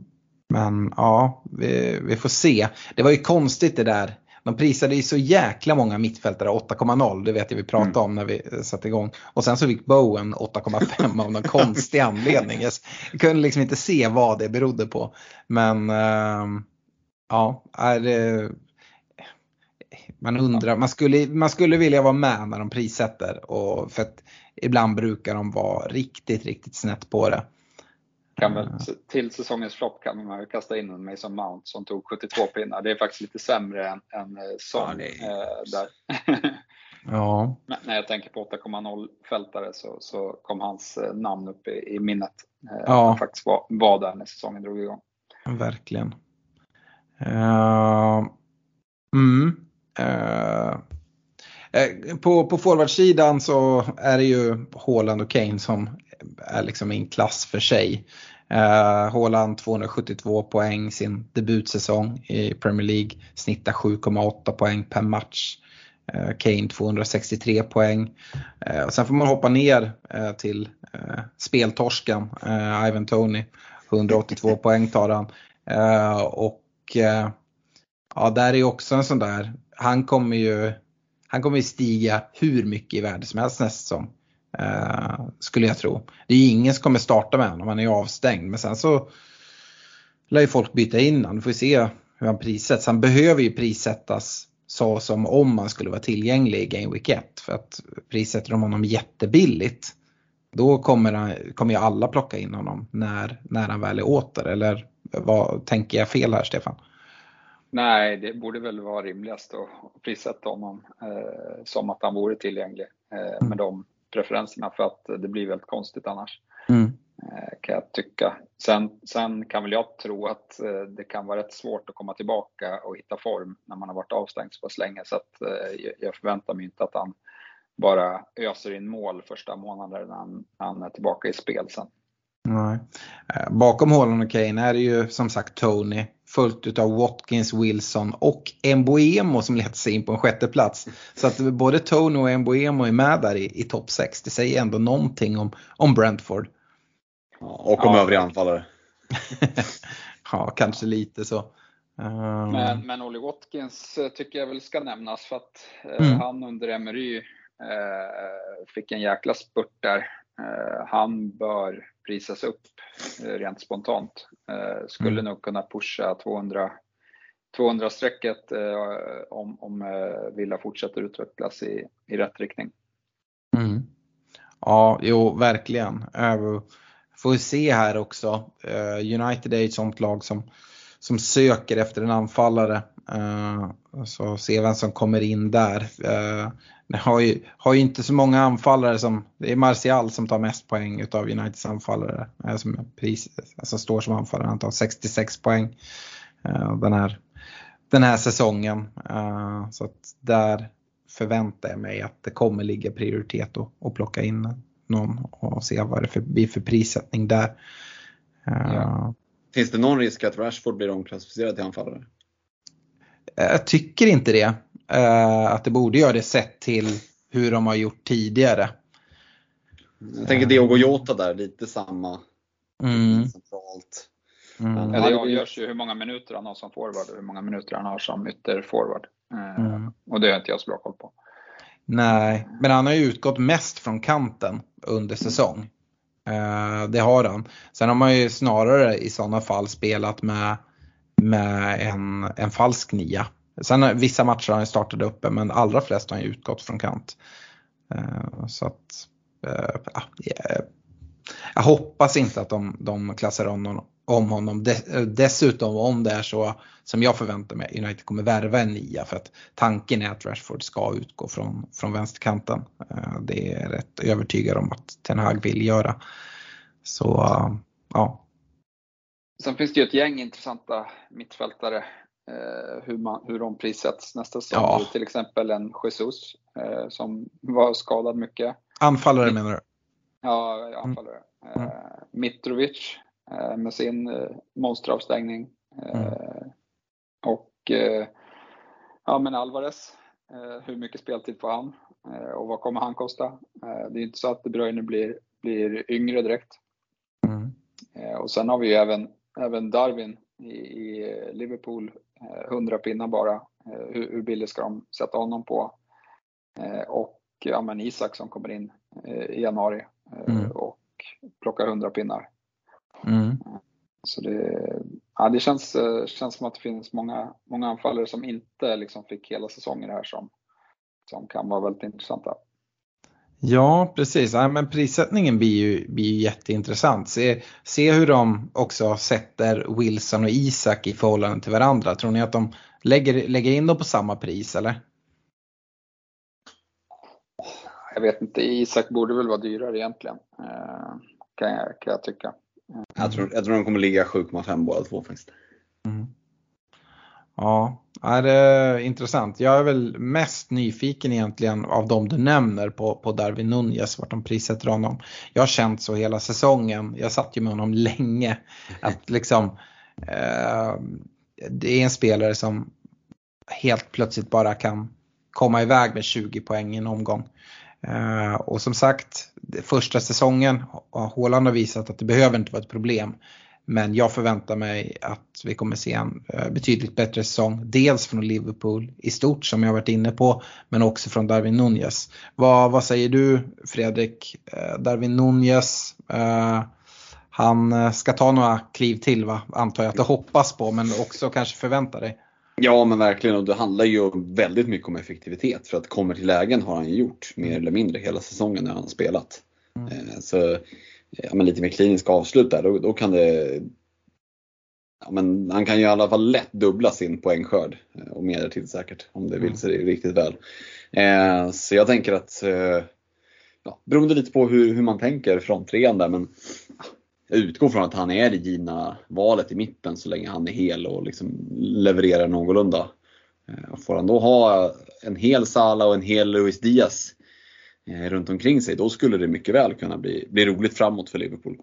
[SPEAKER 2] men ja, vi, vi, får se. Det var ju konstigt det där de prisade ju så jäkla många mittfältare 8,0, det vet jag vi pratade mm. om när vi satte igång. Och sen så fick Bowen 8,5 av någon konstig anledning. Jag kunde liksom inte se vad det berodde på. Men äh, Ja, är det, man undrar, man skulle, man skulle vilja vara med när de prissätter och för att ibland brukar de vara riktigt, riktigt snett på det.
[SPEAKER 4] Kan väl, till säsongens flopp kan man kasta in en Mason Mount som tog 72 pinnar. Det är faktiskt lite sämre än, än eh, Son
[SPEAKER 3] Ja, det
[SPEAKER 4] eh, där.
[SPEAKER 2] Ja,
[SPEAKER 4] Men när jag tänker på 8,0 fältare så, så kom hans eh, namn upp i, i minnet.
[SPEAKER 2] Ja.
[SPEAKER 4] Han faktiskt var, var där när säsongen drog igång.
[SPEAKER 2] verkligen. Eh, mm, eh, på, på forwardsidan så är det ju Haaland och Kane som är liksom i en klass för sig. Uh, Haaland 272 poäng sin debutsäsong i Premier League, snittar 7,8 poäng per match. Eh, Kane 263 poäng. Eh, och sen får man hoppa ner till eh, speltorsken, Ivan Tony. 182 poäng tar han. Och ja, där är också en sån där, han kommer ju han kommer ju stiga hur mycket i värde som helst nästa säsong. Eh, skulle jag tro. Det är ju ingen som kommer starta med honom, han är ju avstängd. Men sen så lär ju folk byta in honom. Vi får se hur han prissätts. Han behöver ju prissättas så som om han skulle vara tillgänglig i Game Week 1. För att prissätter de honom jättebilligt då kommer, han, kommer ju alla plocka in honom när, när han väl är åter. Eller vad tänker jag fel här Stefan?
[SPEAKER 4] Nej, det borde väl vara rimligast att prissätta honom eh, som att han vore tillgänglig eh, med de preferenserna för att det blir väldigt konstigt annars.
[SPEAKER 2] Mm.
[SPEAKER 4] Eh, kan jag tycka. Sen, sen kan väl jag tro att eh, det kan vara rätt svårt att komma tillbaka och hitta form när man har varit avstängd så pass länge så att eh, jag- jag förväntar mig inte att han bara öser in mål första månaden när han, när han är tillbaka i spel sen.
[SPEAKER 2] Nej. Eh, Bakom Haaland och Kane är det ju som sagt Tony. Följt utav Watkins, Wilson och Embuemo som letar sig in på en sjätte plats. Så att både Tony och Embuemo är med där i, i topp 6. Det säger ändå någonting om, om Brentford.
[SPEAKER 3] Ja, och om
[SPEAKER 4] Ja.
[SPEAKER 3] övriga anfallare.
[SPEAKER 2] ja, kanske lite så. Eh,
[SPEAKER 4] Men, men Ollie Watkins eh, tycker jag väl ska nämnas för att eh,
[SPEAKER 2] Mm.
[SPEAKER 4] han under Emery eh, fick en jäkla spurt där. Eh, han bör prisas upp eh, rent spontant. Eh, skulle
[SPEAKER 2] Mm.
[SPEAKER 4] nog kunna pusha 200 200-strecket eh, om, om Villa fortsätter utvecklas i, i rätt riktning.
[SPEAKER 2] Mm. Ja, jo, verkligen. Får vi se här också. United är ett sånt lag som, som söker efter en anfallare. Eh, så se vem som kommer in där. Uh, har ju, har ju inte så många anfallare som, det är Martial som tar mest poäng utav Uniteds anfallare. Eh, som pris, alltså står som anfallare, han tar 66 poäng den, här, den här säsongen. Så att där förväntar jag mig att det kommer ligga prioritet att, att plocka in någon och se vad det för, blir för prissättning där.
[SPEAKER 4] Ja.
[SPEAKER 3] Finns det någon risk att Rashford blir omklassificerad till anfallare?
[SPEAKER 2] Jag tycker inte det. Eh, att det borde göra det sett till hur de har gjort tidigare.
[SPEAKER 3] Jag tänker Diogo Jota där, lite samma.
[SPEAKER 2] Mm,
[SPEAKER 3] Centralt.
[SPEAKER 2] mm,
[SPEAKER 4] Ja, det avgörs ju hur många minuter han har som forward och hur många minuter han har som ytterforward. Eh,
[SPEAKER 2] mm.
[SPEAKER 4] Och det har inte jag så bra koll på.
[SPEAKER 2] Nej, men han har ju utgått mest från kanten under säsong. Eh, det har han. Sen har man ju snarare i sådana fall spelat med, med en, en falsk nia. Sen vissa matcher har han startat uppe men allra flest har han utgått från kant. Eh, så att, eh, ja, eh, jag, hoppas inte att de, de klassar om honom. Om honom. Dessutom om det är så som jag förväntar mig, United kommer värva en nia för att tanken är att Rashford ska utgå från, från vänsterkanten. Det är jag rätt övertygad om att Ten Hag vill göra. Så ja,
[SPEAKER 4] Sen finns det ju ett gäng intressanta mittfältare. Eh, hur, man, hur de prissätts nästa säsong.
[SPEAKER 2] Ja.
[SPEAKER 4] Till exempel en Jesus eh, som var skadad mycket.
[SPEAKER 2] anfallare menar du?
[SPEAKER 4] Ja, anfallare. Eh, Mitrovic eh, med sin eh, monsteravstängning. Eh, Och eh, ja, men Alvarez. Hur mycket speltid får han? Och vad kommer han kosta? Det är inte så att De Bruyne blir, blir yngre direkt.
[SPEAKER 2] Mm.
[SPEAKER 4] Och sen har vi ju även, även Darwin i, i Liverpool, eh, 100 pinnar bara. Eh, Hur, hur billigt ska de sätta honom på? Eh, Och ja, men Isak som kommer in eh, i januari eh,
[SPEAKER 2] Mm.
[SPEAKER 4] och plockar 100 pinnar.
[SPEAKER 2] Mm.
[SPEAKER 4] Så det, Ja, det känns, eh, känns som att det finns många, många anfallare som inte liksom fick hela säsonger här som, som kan vara väldigt intressanta.
[SPEAKER 2] Ja, precis. Ja, men prissättningen blir ju, blir ju jätteintressant. Se, se hur de också sätter Wilson och Isak i förhållande till varandra. Tror ni att de lägger, lägger in dem på samma pris eller?
[SPEAKER 4] Jag vet inte, Isak borde väl vara dyrare egentligen. Eh, kan, jag, kan jag tycka.
[SPEAKER 3] Jag tror, jag tror de kommer ligga 7,5 båda två faktiskt.
[SPEAKER 2] Mm. Ja, Ja det är intressant. Jag är väl mest nyfiken egentligen av de du nämner på, på Darwin Nunez, vart de prissätter honom. Jag har känt så hela säsongen, jag satt ju med honom länge, att liksom eh, det är en spelare som helt plötsligt bara kan komma iväg med 20 poäng i en omgång. Uh, och som sagt, första säsongen, Håland har visat att det behöver inte vara ett problem. Men jag förväntar mig att vi kommer se en uh, betydligt bättre säsong. Dels från Liverpool i stort som jag varit inne på, men också från Darwin Nunez. Vad, vad säger du Fredrik? Uh, Darwin Nunez, han ska ta några kliv till va? Antar jag att du hoppas på, men också kanske förväntar dig.
[SPEAKER 3] Ja men verkligen och det handlar ju väldigt mycket om effektivitet för att kommer till lägen har han ju gjort mer eller mindre hela säsongen när han har spelat. Mm. Så ja, men lite mer kliniska avslut där, då, då kan det ja, men han kan ju i alla fall lätt dubbla sin poängskörd eh, och mer till säkert om det vill sig riktigt väl. Eh, så jag tänker att, eh, ja, beroende lite på hur, hur man tänker fronttrean där, men jag utgår från att han är det givna valet i mitten så länge han är hel och liksom levererar någorlunda. Eh, får han då ha en hel Sala och en hel Luis Diaz runt omkring sig, då skulle det mycket väl kunna bli, bli roligt framåt för Liverpool.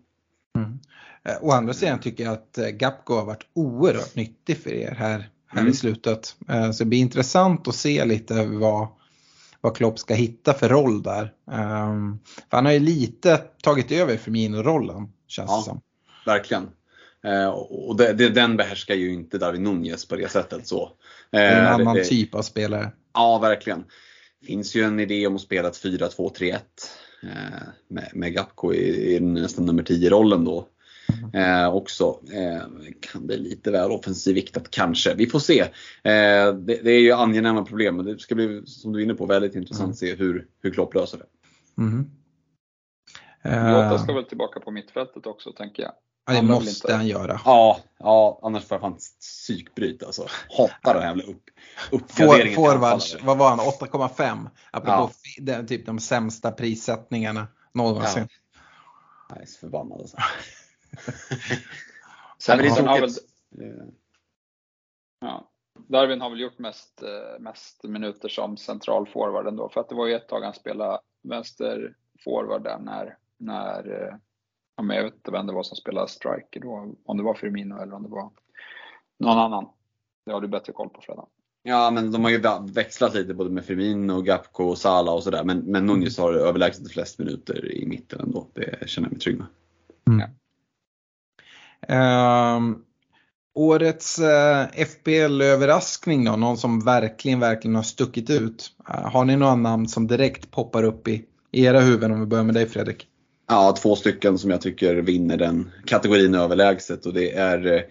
[SPEAKER 2] Mm. Eh, å andra sidan tycker jag att Gapko har varit oerhört nyttig för er här, här mm. i slutet. Så det blir intressant att se lite vad, vad Klopp ska hitta för roll där. För han har ju lite tagit över Firmino-rollen känns ja, det som.
[SPEAKER 3] Verkligen. Eh, och det, det, den behärskar ju inte Darwin Nunez på det sättet. Så.
[SPEAKER 2] det är en eh, annan det, typ av spelare.
[SPEAKER 3] Ja, verkligen. Finns ju en idé om att spela ett 4-2-3-1 eh, med, med Gapko i, i nästan nummer 10-rollen då. Mm. Eh, också. Eh, kan det lite väl offensivviktat kanske. Vi får se. Eh, det, det, är ju angenäma problem men det ska bli, som du är inne på, väldigt intressant mm. att se hur, hur Klopp löser det. Mm.
[SPEAKER 4] Lotta ska väl tillbaka på mittfältet också tänker jag.
[SPEAKER 2] Ja, det måste inte... han göra.
[SPEAKER 3] Ja, ja, annars får jag fan psykbryt alltså. Hatar den jävla upp, uppgraderingen.
[SPEAKER 2] Forwards, vad var han, 8,5? Apropå ja. den, typ de sämsta prissättningarna någonsin.
[SPEAKER 3] Ja. Nice, förbannad alltså.
[SPEAKER 4] Sen ja, har väl, ja, Darwin har väl gjort mest, eh, mest minuter som central forward ändå. För att det var ju ett tag han spelade vänster forward där när när, eh, ja, men jag vet inte vem det var som spelade striker då, om det var Firmino eller om det var någon annan. Det har du bättre koll på Fredan.
[SPEAKER 3] Ja, men de har ju växlat lite både med Firmino, Gapko och Sala och sådär. Men, men Nunez har överlägset flest minuter i mitten ändå. Det känner jag mig trygg med. Mm.
[SPEAKER 2] Ja. Um, årets uh, eh, FBL-överraskning då? Någon som verkligen, verkligen har stuckit ut? Uh, har ni några namn som direkt poppar upp i, i era huvuden om vi börjar med dig Fredrik?
[SPEAKER 3] Ja, två stycken som jag tycker vinner den kategorin överlägset och det är eh,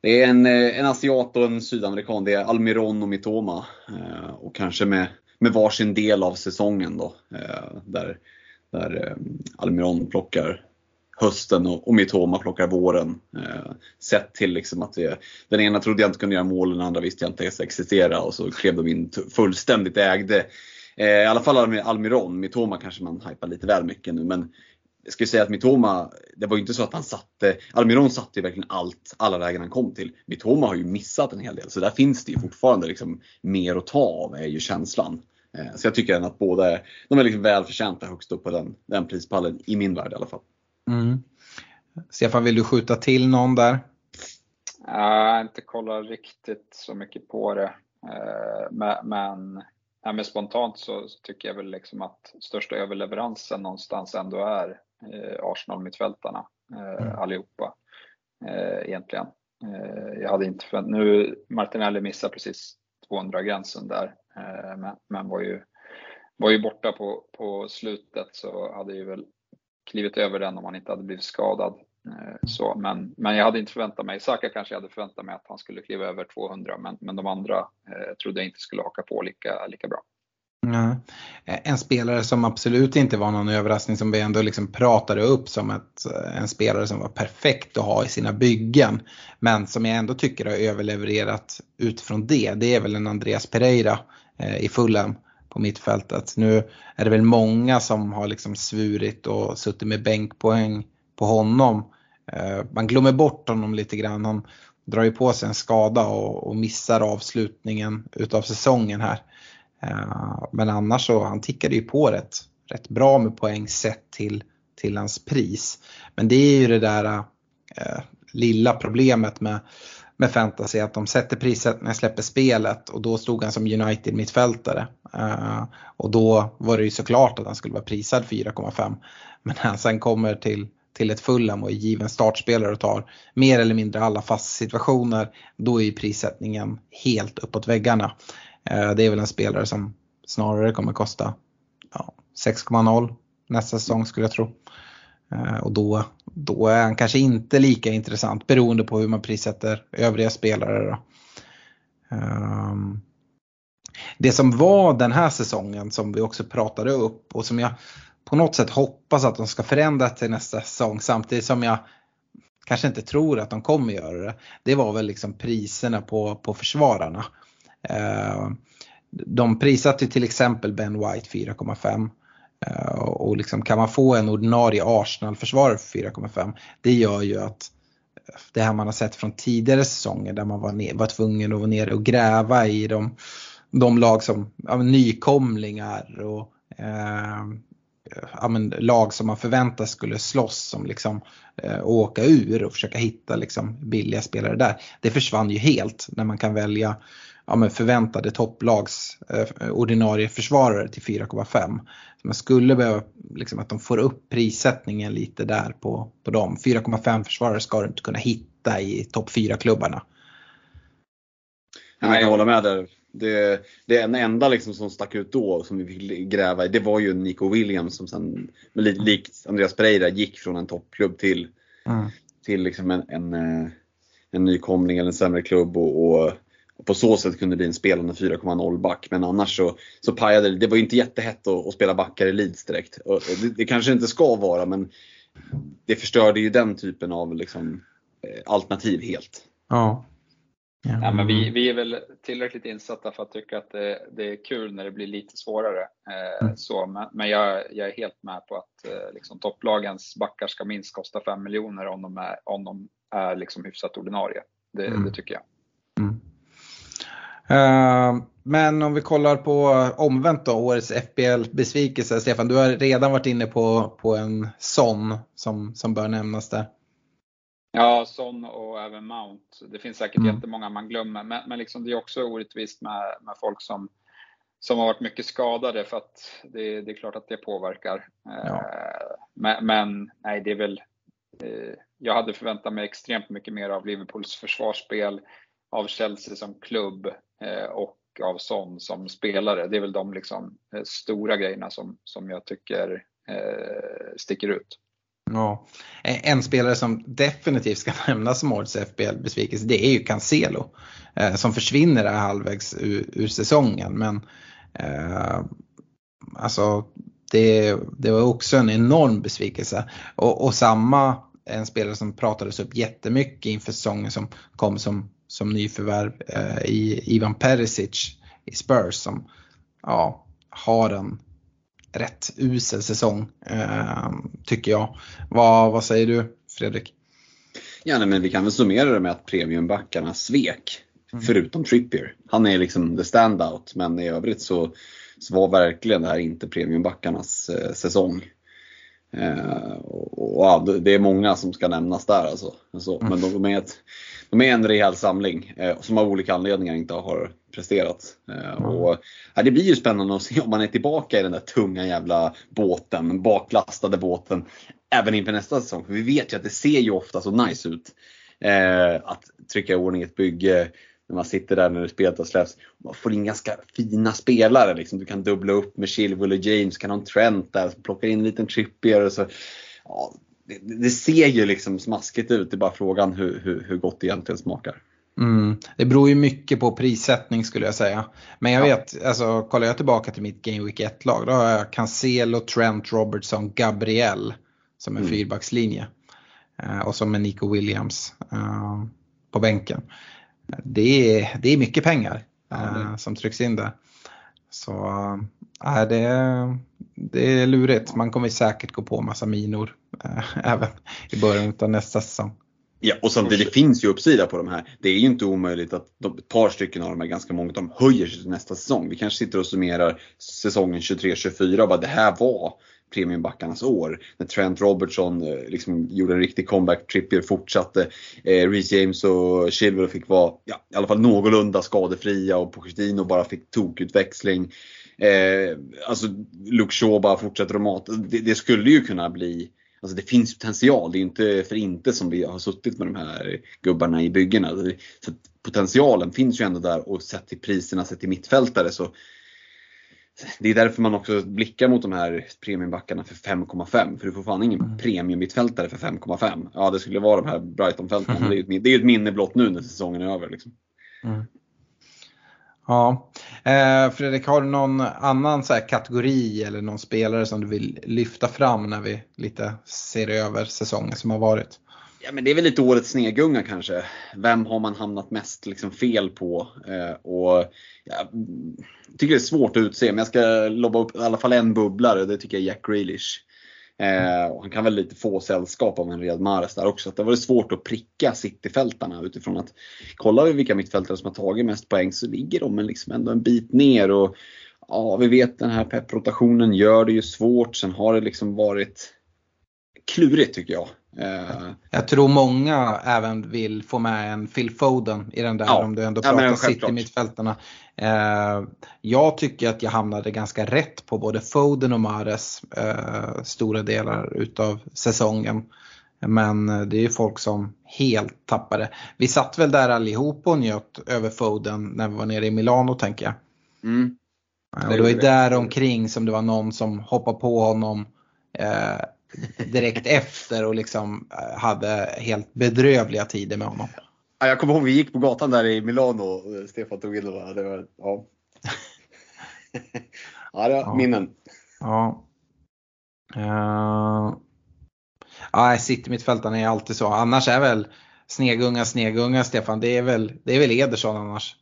[SPEAKER 3] det är en, eh, en asiat och en sydamerikan. Det är Almiron och Mitoma. Eh, och kanske med, med varsin del av säsongen då. Där, där Almiron plockar hösten och, och Mitoma plockar våren. sett till liksom att det, den ena trodde jag inte kunde göra mål, den andra visste jag inte ens existera och så klev de in fullständigt ägde i alla fall Almiron, Mitoma kanske man hypar lite väl mycket nu men jag skulle säga att Mitoma, det var ju inte så att han satte, Almiron satte ju verkligen allt, alla lägen han kom till. Mitoma har ju missat en hel del så där finns det ju fortfarande liksom mer att ta av är ju känslan. Eh, så jag tycker att båda de är liksom välförtjänta högst upp på den, den prispallen i min värld i alla fall. Mm.
[SPEAKER 2] Stefan, vill du skjuta till någon där?
[SPEAKER 4] Jag har inte kollat riktigt så mycket på det. Eh, men Ja, men spontant så tycker jag väl liksom att största överleveransen någonstans ändå är eh, Arsenal-mittfältarna eh, mm. allihopa eh, egentligen. Eh, jag hade inte förväntat, nu Martinelli missar precis 200-gränsen där eh, men, men, var, ju, var ju borta på, på slutet så hade ju väl klivit över den om han inte hade blivit skadad. Eh, så, men, men jag hade inte förväntat mig, Saka kanske jag hade förväntat mig att han skulle kliva över 200 men, men de andra eh, trodde jag inte skulle haka på lika, lika bra.
[SPEAKER 2] Ja. Eh, en spelare som absolut inte var någon överraskning som vi ändå liksom pratade upp som ett, eh, en spelare som var perfekt att ha i sina byggen. Men som jag ändå tycker har överlevererat utifrån det. Det är väl en Andreas Pereira eh, i Fulham på mittfältet. Nu är det väl många som har liksom svurit och suttit med bänkpoäng på honom. Eh, man glömmer bort honom lite grann. Han drar ju på sig en skada och, och missar avslutningen utav säsongen här. Eh, men annars så, han tickade ju på rätt, rätt bra med poäng sett till, till hans pris. Men det är ju det där äh, lilla problemet med, med fantasy att de sätter priset när jag släpper spelet och då stod han som United mittfältare. Äh, och då var det ju såklart att han skulle vara prisad 4,5. Men när han sen kommer till, till ett Fulham och är given startspelare och tar mer eller mindre alla fasta situationer, då är ju prissättningen helt uppåt väggarna. Eh, det är väl en spelare som snarare kommer kosta ja, 6,0 nästa säsong skulle jag tro. Eh, och då, då är han kanske inte lika intressant beroende på hur man prissätter övriga spelare. Då. Ehm, det som var den här säsongen som vi också pratade upp och som jag på något sätt hoppas att de ska förändra till nästa säsong samtidigt som jag kanske inte tror att de kommer göra det. Det var väl liksom priserna på, på försvararna. Eh, de prissatte till exempel Ben White 4,5. Eh, och liksom kan man få en ordinarie Arsenal-försvarare för 4,5 det gör ju att det här man har sett från tidigare säsonger där man var, ner, var tvungen att vara nere och gräva i de, de lag som ja, nykomlingar och eh, Eh, ja, men, lag som man förväntas skulle slåss om liksom, eh, åka ur och försöka hitta liksom, billiga spelare där. Det försvann ju helt när man kan välja ja, men förväntade topplags eh, ordinarie försvarare till 4,5. Man skulle behöva liksom, att de får upp prissättningen lite där på, på dem. 4,5 försvarare ska du inte kunna hitta i topp 4-klubbarna.
[SPEAKER 3] Jag håller med där. Det, det enda liksom som stack ut då som vi fick gräva i, det var ju Nico Williams som sen, likt Andreas Pereira, gick från en toppklubb till, mm. till liksom en, en, eh, en nykomling eller en sämre klubb och, och och på så sätt kunde det bli en spelande 4,0 back. Men annars så, så pajade det. Det var inte jättehett att, att spela backar i Leeds direkt. Det, det, kanske inte ska vara men det förstörde ju den typen av liksom, eh, alternativ helt.
[SPEAKER 2] Ja.
[SPEAKER 4] Ja. ja. men vi, vi är väl tillräckligt insatta för att tycka att det, det är kul när det blir lite svårare. Eh, mm. så, men, men jag, jag, är helt med på att eh, liksom, topplagens backar ska minst kosta 5 miljoner om de är, om de är liksom hyfsat ordinarie. Det, mm. det tycker jag.
[SPEAKER 2] Mm. Uh, men om vi kollar på omvänt då, årets FBL-besvikelse. Stefan, du har redan varit inne på, på en sån som, som bör nämnas där.
[SPEAKER 4] Ja, Son och även Mount. Det finns säkert mm. jättemånga man glömmer, men, men liksom det är också orättvist med, med folk som, som har varit mycket skadade för att det, det är klart att det påverkar. Ja. Uh, men, men, nej, det är väl uh, jag hade förväntat mig extremt mycket mer av Liverpools försvarsspel, av Chelsea som klubb eh, och av Son som spelare. Det är väl de liksom eh, stora grejerna som, som jag tycker eh, sticker ut.
[SPEAKER 2] Ja. Eh, en spelare som definitivt ska nämnas som årets FBL-besvikelse det är ju Cancelo. Eh, som försvinner här halvvägs ur, ur säsongen. Men eh, alltså det, det var också en enorm besvikelse. Och, och samma en spelare som pratades upp jättemycket inför säsongen som kom som som nyförvärv eh, i Ivan Perisic i Spurs som ja, har en rätt usel säsong eh, tycker jag. Vad, vad säger du Fredrik?
[SPEAKER 3] Ja, nej, men vi kan väl summera det med att premiumbackarna svek. Mm. Förutom Trippier. Han är liksom the standout men i övrigt så, så var verkligen det här inte premiumbackarnas eh, säsong. Eh, och, och, ja, det är många som ska nämnas där alltså. alltså mm. Men de, de, är ett, de är en rejäl samling eh, som av olika anledningar inte har presterat. Eh, och, ja, det blir ju spännande att se om man är tillbaka i den där tunga jävla båten, baklastade båten, även inför nästa säsong. För vi vet ju att det ser ju ofta så nice ut. Eh, att trycka i ordning ett bygge, när man sitter där när spelet har släppts. Man får in ganska fina spelare. Liksom. Du kan dubbla upp med Chilwell och James, kan ha en Trent där, plocka in en liten Trippier. Och så. Ja, det, det, ser ju liksom smaskigt ut, det är bara frågan hur, hur, hur gott det egentligen smakar.
[SPEAKER 2] Mm. Det beror ju mycket på prissättning skulle jag säga. Men jag
[SPEAKER 3] Ja.
[SPEAKER 2] vet, alltså kollar jag tillbaka till mitt Game Week 1-lag då har jag Cancelo, Trent, Robertson, Gabriel som en
[SPEAKER 3] Mm.
[SPEAKER 2] fyrbackslinje. Eh, och som en Nico Williams eh, på bänken. Det är, det är mycket pengar
[SPEAKER 3] det-
[SPEAKER 2] som trycks in där. Så äh, det, det är lurigt. Man kommer säkert gå på massa minor även i början av nästa säsong.
[SPEAKER 3] Ja, och samtidigt det finns ju uppsida på de här. Det är ju inte omöjligt att de, ett par stycken av de här, ganska många, de höjer sig till nästa säsong. Vi kanske sitter och summerar säsongen 23-24 och bara det här var premiumbackarnas år. När Trent Robertson eh, liksom gjorde en riktig comeback, Trippier fortsatte, eh, Reece James och Chilwell fick vara ja, i alla fall någorlunda skadefria och Pochettino bara fick tokutväxling. Eh, alltså Luke Shaw bara fortsätter att mata. Det, det skulle ju kunna bli Alltså det finns potential, det är inte för inte som vi har suttit med de här gubbarna i byggena. Så att potentialen finns ju ändå där och sett till priserna, sett till mittfältare så det är därför man också blickar mot de här premiumbackarna för 5,5 för du får fan ingen premiummittfältare för 5,5. Ja det skulle vara de här Brighton-fältarna, men det är ju ett, minne blott nu när säsongen är över. Liksom.
[SPEAKER 2] Ja. Eh, Fredrik, har du någon annan så här kategori eller någon spelare som du vill lyfta fram när vi lite ser över säsongen som har varit?
[SPEAKER 3] Ja men det är väl lite årets snegunga kanske. Vem har man hamnat mest liksom fel på? Eh, och ja, jag tycker det är svårt att utse, men jag ska lobba upp i alla fall en bubblare och det tycker jag är Jack Grealish. Eh, och han kan väl lite få sällskap av en Riyad Mahrez där också. Att det var svårt att pricka Cityfältarna utifrån att kollar vi vilka mittfältare som har tagit mest poäng så ligger de liksom ändå en bit ner. Och ja, vi vet den här pepprotationen gör det ju svårt. Sen har det liksom varit klurigt tycker jag. Eh,
[SPEAKER 2] Jag tror många även vill få med en Phil Foden i den där
[SPEAKER 3] Ja.
[SPEAKER 2] om du ändå
[SPEAKER 3] Ja,
[SPEAKER 2] pratar
[SPEAKER 3] självklart.
[SPEAKER 2] City-mittfältarna. Eh, jag tycker att jag hamnade ganska rätt på både Foden och Mahrez eh, stora delar utav säsongen. Men det är ju folk som helt tappade. Vi satt väl där allihop och njöt över Foden när vi var nere i Milano tänker jag.
[SPEAKER 3] mm. Det
[SPEAKER 2] Och det var ju där omkring som det var någon som hoppade på honom direkt efter och liksom eh, hade helt bedrövliga tider med honom.
[SPEAKER 3] Ja, jag kommer ihåg vi gick på gatan där i Milano och Stefan tog in det var, ja. ja, det var
[SPEAKER 2] Ja.
[SPEAKER 3] minnen.
[SPEAKER 2] Ja. Uh, ja, City-mittfältarna är alltid så. Annars är väl snegunga, snegunga Stefan. Det är väl, det är väl Ederson annars.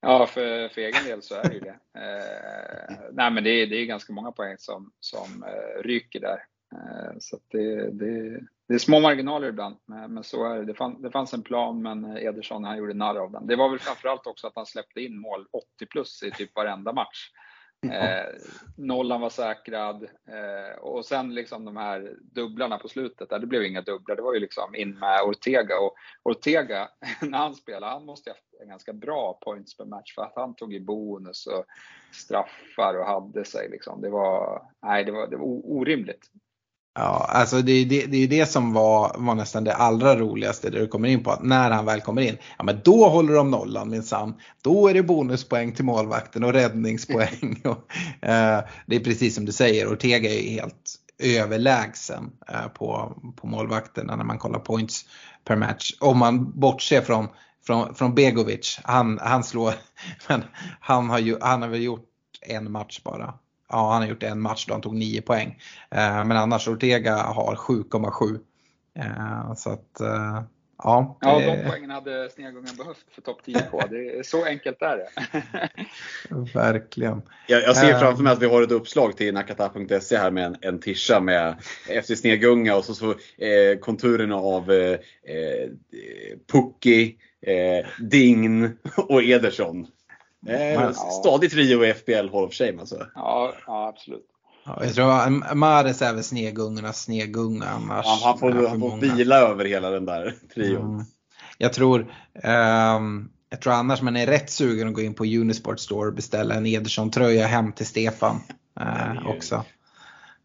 [SPEAKER 4] Ja, för, för egen del så är det ju det. Eh, nej, men det är, det är ganska många poäng som, som eh, ryker där. Eh, så det, det, det är små marginaler ibland, men, så är det. Det, fann, det fanns en plan, men Ederson han gjorde narr av den. Det var väl framförallt också att han släppte in mål 80 plus i typ varenda match. Eh, nollan var säkrad eh, och sen liksom de här dubblarna på slutet, där det blev inga dubblar. Det var ju liksom in med Ortega och Ortega, när han spelade, han måste ha haft en ganska bra points per match för att han tog i bonus och straffar och hade sig liksom. Det var, nej, det var, det var orimligt.
[SPEAKER 2] Ja, alltså det, det, det är ju det som var, var nästan det allra roligaste där du kommer in på att när han väl kommer in, ja men då håller de nollan minsann. Då är det bonuspoäng till målvakten och räddningspoäng. Och, eh, det är precis som du säger, Ortega är ju helt överlägsen eh, på, på målvakterna när man kollar points per match. Om man bortser från, från, från Begovic, han, han slår, men han har, ju, han har väl gjort en match bara. Ja, han har gjort en match då han tog 9 poäng. Eh, men annars Ortega har 7,7. Eh, så att eh, ja.
[SPEAKER 4] Ja, de poängen hade Snegungan behövt för topp 10K. Det är, så enkelt är det.
[SPEAKER 2] Verkligen.
[SPEAKER 3] Jag, jag ser framför mig att vi har ett uppslag till nakata.se här med en, en tischa med efter Snegunga och så, så eh, konturerna av eh, eh, Pucki, eh, Dign och Ederson. Eh,
[SPEAKER 2] Men-
[SPEAKER 3] stadig trio i FBL Hall of Shame alltså.
[SPEAKER 4] Ja, ja absolut.
[SPEAKER 2] Ja, jag tror Mares är väl snegungarnas snegunga annars.
[SPEAKER 3] Han, han får, han får vila över hela den där trion.
[SPEAKER 2] Mm. Jag tror, ehm, jag tror annars man är rätt sugen att gå in på Unisport Store och beställa en Ederson-tröja hem till Stefan eh, också.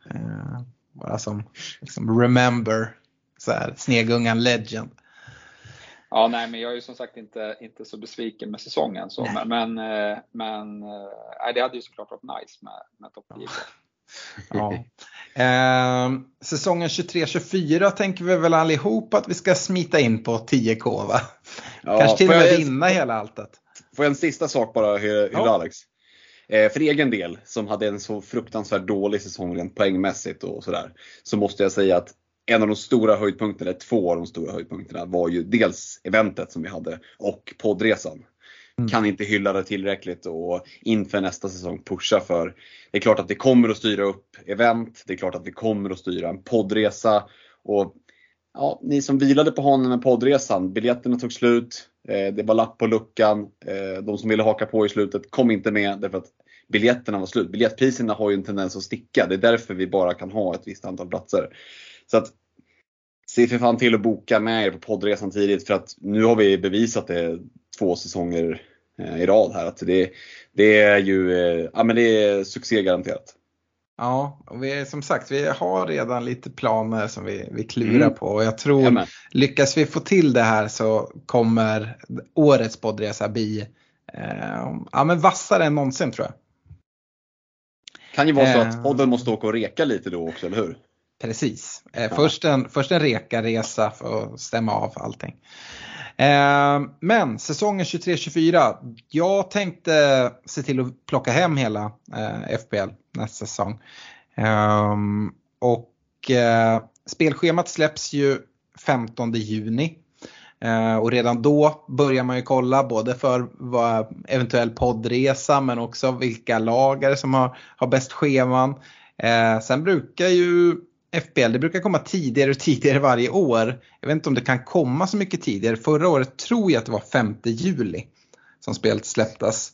[SPEAKER 2] Eh, bara som liksom remember, så här, Snegungan legend.
[SPEAKER 4] Ja, nej, men jag är ju som sagt inte, inte så besviken med säsongen. Så,
[SPEAKER 2] Nej.
[SPEAKER 4] men men eh, nej, det hade ju såklart varit nice med, med topp 10.
[SPEAKER 2] Ja. Eh, säsongen 23-24 tänker vi väl allihop att vi ska smita in på 10K va?
[SPEAKER 3] Ja,
[SPEAKER 2] Kanske till och med
[SPEAKER 3] jag-
[SPEAKER 2] vinna hela alltet.
[SPEAKER 3] Får jag en sista sak bara hylla
[SPEAKER 2] Ja.
[SPEAKER 3] Alex? Eh, för egen del, som hade en så fruktansvärt dålig säsong rent poängmässigt och sådär. Så måste jag säga att en av de stora höjdpunkterna, eller två av de stora höjdpunkterna var ju dels eventet som vi hade och poddresan. Kan inte hylla det tillräckligt och inför nästa säsong pusha för. Det är klart att vi kommer att styra upp event, det är klart att vi kommer att styra en poddresa. Och ja, ni som vilade på hanen med poddresan, biljetterna tog slut, eh, det var lapp på luckan. Eh, de som ville haka på i slutet kom inte med därför att biljetterna var slut. Biljettpriserna har ju en tendens att sticka. Det är därför vi bara kan ha ett visst antal platser. Så att se för fan till att boka med er på poddresan tidigt för att nu har vi bevisat det två säsonger eh, i rad här. Att det, det är ju eh, ja, men det är succé garanterat.
[SPEAKER 2] Ja, och vi, som sagt vi har redan lite planer som vi, vi klurar
[SPEAKER 3] Mm.
[SPEAKER 2] på och jag tror
[SPEAKER 3] Jajamän.
[SPEAKER 2] lyckas vi få till det här så kommer årets poddresa bli eh, ja, men vassare än någonsin tror jag.
[SPEAKER 3] Kan ju vara så
[SPEAKER 2] Eh.
[SPEAKER 3] att podden måste åka och reka lite då också, eller hur?
[SPEAKER 2] Precis. Eh, först, en, först en rekaresa för att stämma av allting. Eh, men säsongen 23-24. Jag tänkte se till att plocka hem hela eh, FPL nästa säsong. Ehm, och eh, spelschemat släpps ju 15 juni. Eh, och redan då börjar man ju kolla både för vad eventuell poddresa men också vilka lagare som har, har bäst scheman. Eh, sen brukar ju FPL, det brukar komma tidigare och tidigare varje år. Jag vet inte om det kan komma så mycket tidigare. Förra året tror jag att det var 5 juli som spelet släpptes.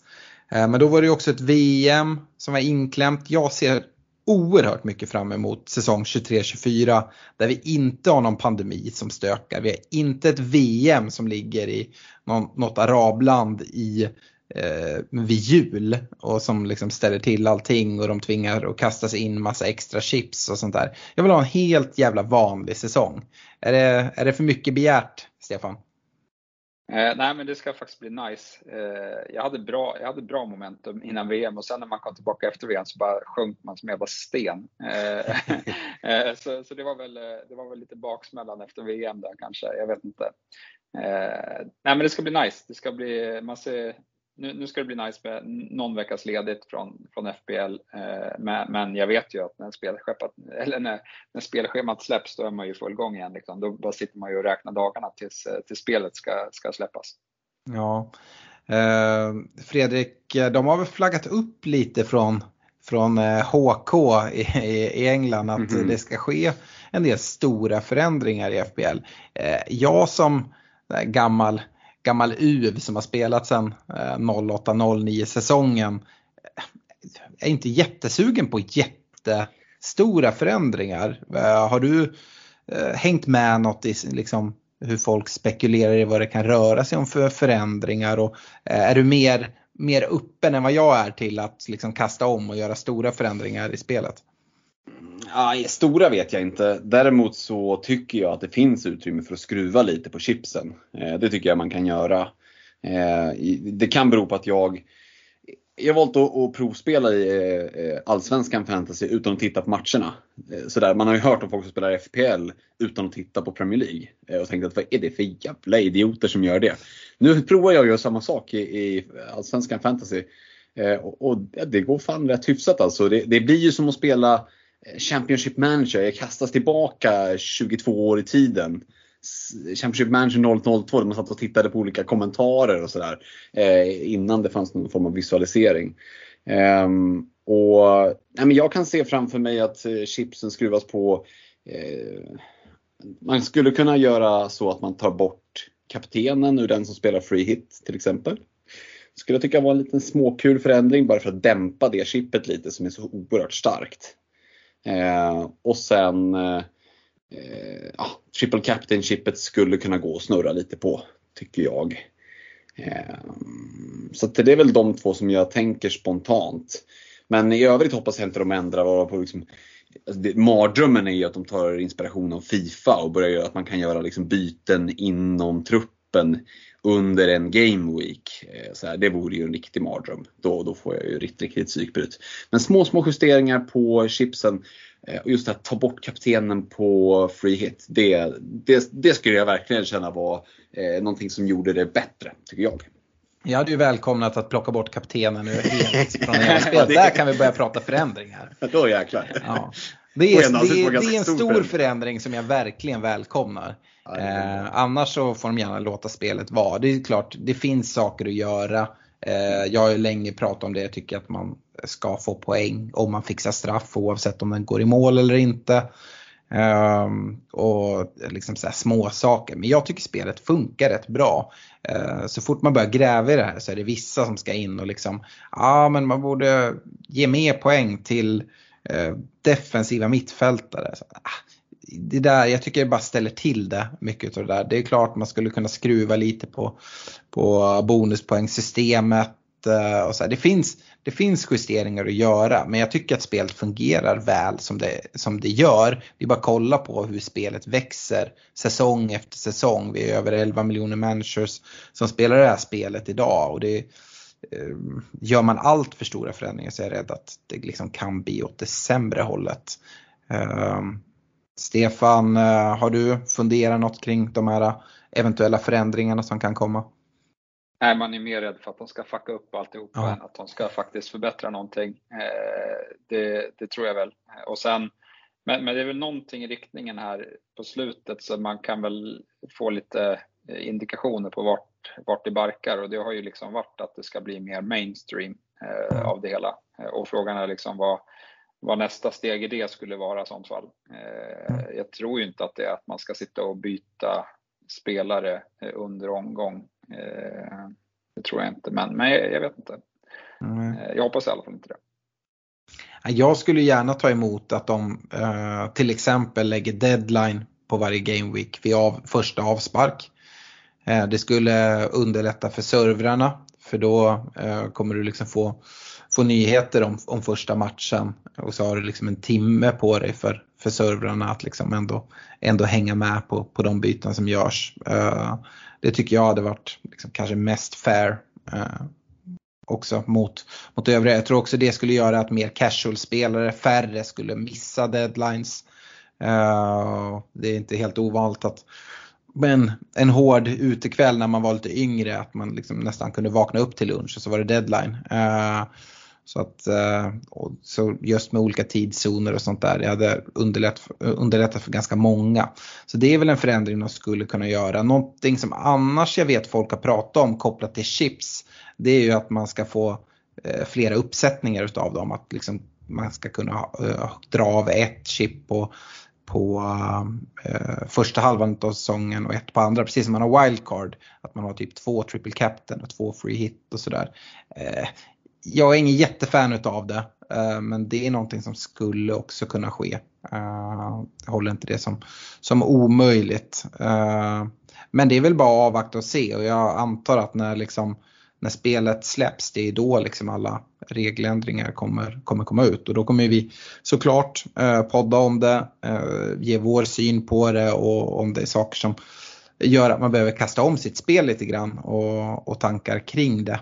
[SPEAKER 2] Eh, men då var det ju också ett VM som var inklämt. Jag ser oerhört mycket fram emot säsong 23-24 där vi inte har någon pandemi som stökar. Vi har inte ett VM som ligger i någon, något arabland i eh, vid jul och som liksom ställer till allting och de tvingar att kasta sig in massa extra chips och sånt där. Jag vill ha en helt jävla vanlig säsong. Är det, är det för mycket begärt, Stefan?
[SPEAKER 4] Eh, nej men det ska faktiskt bli nice. Eh, jag, hade bra, jag hade bra momentum innan VM och sen när man kom tillbaka efter VM så bara sjönk man som en jävla sten. Eh, eh, så så det, var väl, eh, det var väl lite baksmällan efter VM där kanske, jag vet inte. Eh, nej men det ska bli nice. Det ska bli, man ser, nu, nu ska det bli nice med någon veckas ledigt från, från FBL. Eh, men, jag vet ju att när, spelschemat, eller när, när spelschemat släpps då är man ju full gång igen. Liksom. Då bara sitter man ju och räknar dagarna tills, eh, tills spelet ska, ska släppas.
[SPEAKER 2] Ja. Eh, Fredrik, eh, de har väl flaggat upp lite från, från eh, HK i, i, i England att
[SPEAKER 3] Mhm.
[SPEAKER 2] det ska ske en del stora förändringar i FBL. Eh, jag som eh, gammal, gammal UV som har spelat sedan 08-09 eh, säsongen eh, är inte jättesugen på jättestora förändringar. Eh, har du hängt med något i liksom, hur folk spekulerar i vad det kan röra sig om för förändringar och är du mer, mer öppen än vad jag är till att liksom kasta om och göra stora förändringar i spelet? Mm.
[SPEAKER 3] Ja, stora vet jag inte. Däremot så tycker jag att det finns utrymme för att skruva lite på chipsen. Eh, det tycker jag man kan göra. Eh, det kan bero på att jag jag har valt att, provspela i eh, Allsvenskan fantasy utan att titta på matcherna. Sådär, man har ju hört om folk som spelar FPL utan att titta på Premier League. Och tänkt att vad är det för jävla idioter som gör det? Nu provar jag att göra samma sak i, Allsvenskan fantasy. Och, det går fan rätt hyfsat alltså. Det, det blir ju som att spela Championship Manager. Jag kastas tillbaka 22 år i tiden. Championship Manager 002 där man satt och tittade på olika kommentarer och sådär. Eh, innan det fanns någon form av visualisering. Ehm, och, nej, men jag kan se framför mig att eh, chipsen skruvas på. Eh, man skulle kunna göra så att man tar bort kaptenen ur den som spelar free hit till exempel. Skulle jag tycka var en liten småkul förändring bara för att dämpa det chippet lite som är så oerhört starkt. Eh, och sen eh, ja, triple captain chippet skulle kunna gå och snurra lite på, tycker jag. Eh, så att det är väl de två som jag tänker spontant. Men i övrigt hoppas jag inte de ändrar på liksom, alltså det, Mardrömmen är ju att de tar inspiration av Fifa och börjar göra att man kan göra liksom byten inom truppen under en game week. Eh, Så här, det vore ju en riktig mardröm. Då, då får jag ju riktigt, riktigt psykbryt. Men små, små justeringar på chipsen. Eh, och just att ta bort kaptenen på free hit, det, det, det skulle jag verkligen känna var eh, någonting som gjorde det bättre, tycker jag.
[SPEAKER 2] Jag hade ju välkomnat att plocka bort kaptenen helt från hela spelet. Där kan vi börja prata förändringar.
[SPEAKER 3] Då jäklar.
[SPEAKER 2] Ja. Det är, det, det är en stor förändring som jag verkligen välkomnar. Eh, annars så får de gärna låta spelet vara. Det är klart, det finns saker att göra. Eh, jag har ju länge pratat om det, jag tycker att man ska få poäng om man fixar straff oavsett om den går i mål eller inte. Um, och liksom så små saker. Men jag tycker spelet funkar rätt bra. Uh, så fort man börjar gräva i det här så är det vissa som ska in och liksom, ja ah, men man borde ge mer poäng till uh, defensiva mittfältare. Så, ah, det där, jag tycker det bara ställer till det mycket av det där. Det är klart man skulle kunna skruva lite på, på bonuspoängsystemet. Eh, och så här. Det, finns, det finns justeringar att göra men jag tycker att spelet fungerar väl som det, som det gör. Vi bara kolla på hur spelet växer säsong efter säsong. Vi är över 11 miljoner människor som spelar det här spelet idag. Och det, eh, gör man allt för stora förändringar så är jag rädd att det liksom kan bli åt det sämre hållet. Ehm, Stefan, eh, har du funderat något kring de här eventuella förändringarna som kan komma?
[SPEAKER 4] Nej, man är mer rädd för att de ska fucka upp alltihop ja. än att de ska faktiskt förbättra någonting. Eh, det, det, tror jag väl. Och sen, men, men, det är väl någonting i riktningen här på slutet så man kan väl få lite indikationer på vart, vart det barkar och det har ju liksom varit att det ska bli mer mainstream eh, av det hela. Och frågan är liksom vad, vad nästa steg i det skulle vara i sånt fall. Eh, jag tror ju inte att det är att man ska sitta och byta spelare under omgång Eh, det tror jag inte, men, men jag, jag vet inte. Mm. Jag hoppas i alla fall inte det.
[SPEAKER 2] Jag skulle gärna ta emot att de eh, till exempel lägger deadline på varje game week vid av, första avspark. Eh, det skulle underlätta för servrarna för då eh, kommer du liksom få, få nyheter om, om första matchen och så har du liksom en timme på dig för, för servrarna att liksom ändå, ändå hänga med på, på de byten som görs. Uh, det tycker jag hade varit liksom kanske mest fair uh, också mot, mot övriga. Jag tror också det skulle göra att mer casual-spelare, färre skulle missa deadlines. Uh, det är inte helt ovanligt att men en hård utekväll när man var lite yngre att man liksom nästan kunde vakna upp till lunch och så var det deadline. Uh, så att, eh, så just med olika tidszoner och sånt där, det hade underlättat, underlättat för ganska många. Så det är väl en förändring de skulle kunna göra. Någonting som annars jag vet folk har pratat om kopplat till chips, det är ju att man ska få eh, flera uppsättningar utav dem. Att liksom man ska kunna eh, dra av ett chip på, på eh, första halvan av säsongen och ett på andra, precis som man har wildcard. Att man har typ två triple captain och två free hit och sådär. Eh, jag är ingen jättefan utav det. Eh, men det är någonting som skulle också kunna ske. Eh, jag håller inte det som, som omöjligt. Eh, men det är väl bara att avvakta och se och jag antar att när, liksom, när spelet släpps det är då liksom alla regeländringar kommer, kommer komma ut och då kommer vi såklart podda om det, ge vår syn på det och om det är saker som gör att man behöver kasta om sitt spel lite grann och, och tankar kring det.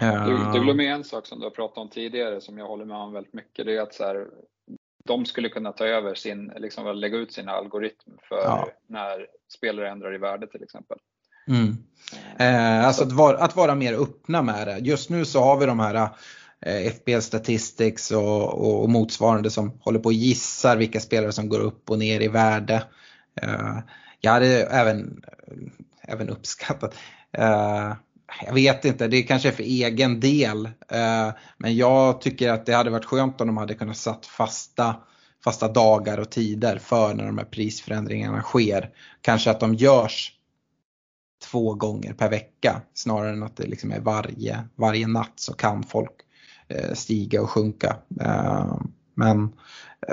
[SPEAKER 4] Du, du glömmer en sak som du har pratat om tidigare som jag håller med om väldigt mycket. Det är att så här, de skulle kunna ta över sin, liksom lägga ut sin algoritm för ja. när spelare ändrar i värde till exempel.
[SPEAKER 2] Mm. Eh, alltså att vara, att vara, mer öppna med det. Just nu så har vi de här eh, FBL Statistics och, och, och, motsvarande som håller på och gissar vilka spelare som går upp och ner i värde. Eh, jag hade även, även uppskattat eh, jag vet inte, det kanske är för egen del. Eh, men jag tycker att det hade varit skönt om de hade kunnat satt fasta, fasta dagar och tider för när de här prisförändringarna sker. Kanske att de görs två gånger per vecka snarare än att det liksom är varje, varje natt så kan folk eh, stiga och sjunka. Eh, men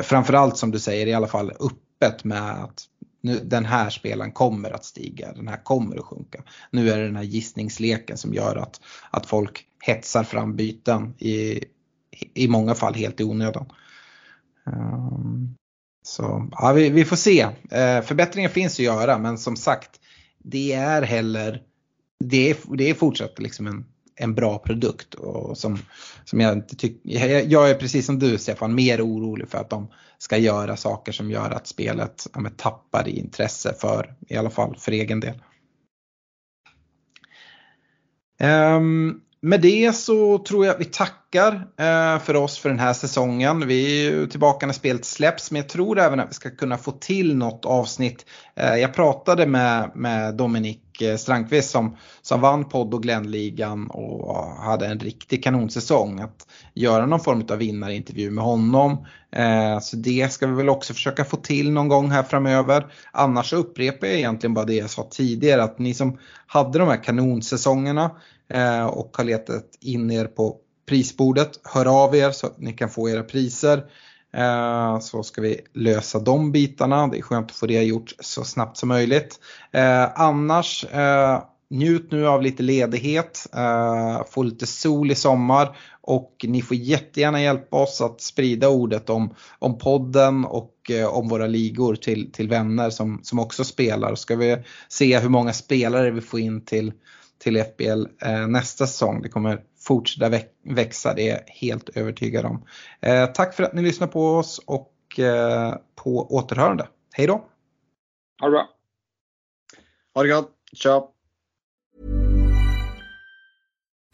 [SPEAKER 2] framförallt som du säger i alla fall öppet med att nu, den här spelaren kommer att stiga, den här kommer att sjunka. Nu är det den här gissningsleken som gör att, att folk hetsar fram byten i, i många fall helt i onödan. Um, så ja, vi, vi får se. Eh, uh, förbättringar finns att göra men som sagt det är heller det är, det är fortsatt liksom en, en bra produkt. Och som, som jag, inte tyck, jag, jag är precis som du Stefan, mer orolig för att de ska göra saker som gör att spelet ja, tappar i intresse för, i alla fall för egen del. Um, med det så tror jag att vi tackar eh, för oss för den här säsongen. Vi är tillbaka när spelet släpps men jag tror även att vi ska kunna få till något avsnitt. Eh, jag pratade med, med Dominik Strankvist eh, Strandqvist som, som vann podd och Glennligan och hade en riktig kanonsäsong. Att göra någon form av vinnarintervju med honom. Så det ska vi väl också försöka få till någon gång här framöver. Annars upprepar jag egentligen bara det jag sa tidigare att ni som hade de här kanonsäsongerna Eh, och har letat in er på prisbordet. Hör av er så att ni kan få era priser. Eh, så ska vi lösa de bitarna. Det är skönt att få det gjort så snabbt som möjligt. Eh, annars eh, njut nu av lite ledighet, eh, få lite sol i sommar och ni får jättegärna hjälpa oss att sprida ordet om, om podden och om våra ligor till, till vänner som, som också spelar. Ska vi se hur många spelare vi får in till, till FBL eh, nästa säsong. Det kommer fortsätta växa, det är jag helt övertygad om. Eh, tack för att ni lyssnar på oss och eh, på återhörande. Hej då!
[SPEAKER 4] Ha det bra!
[SPEAKER 3] Ha det gott! Ciao!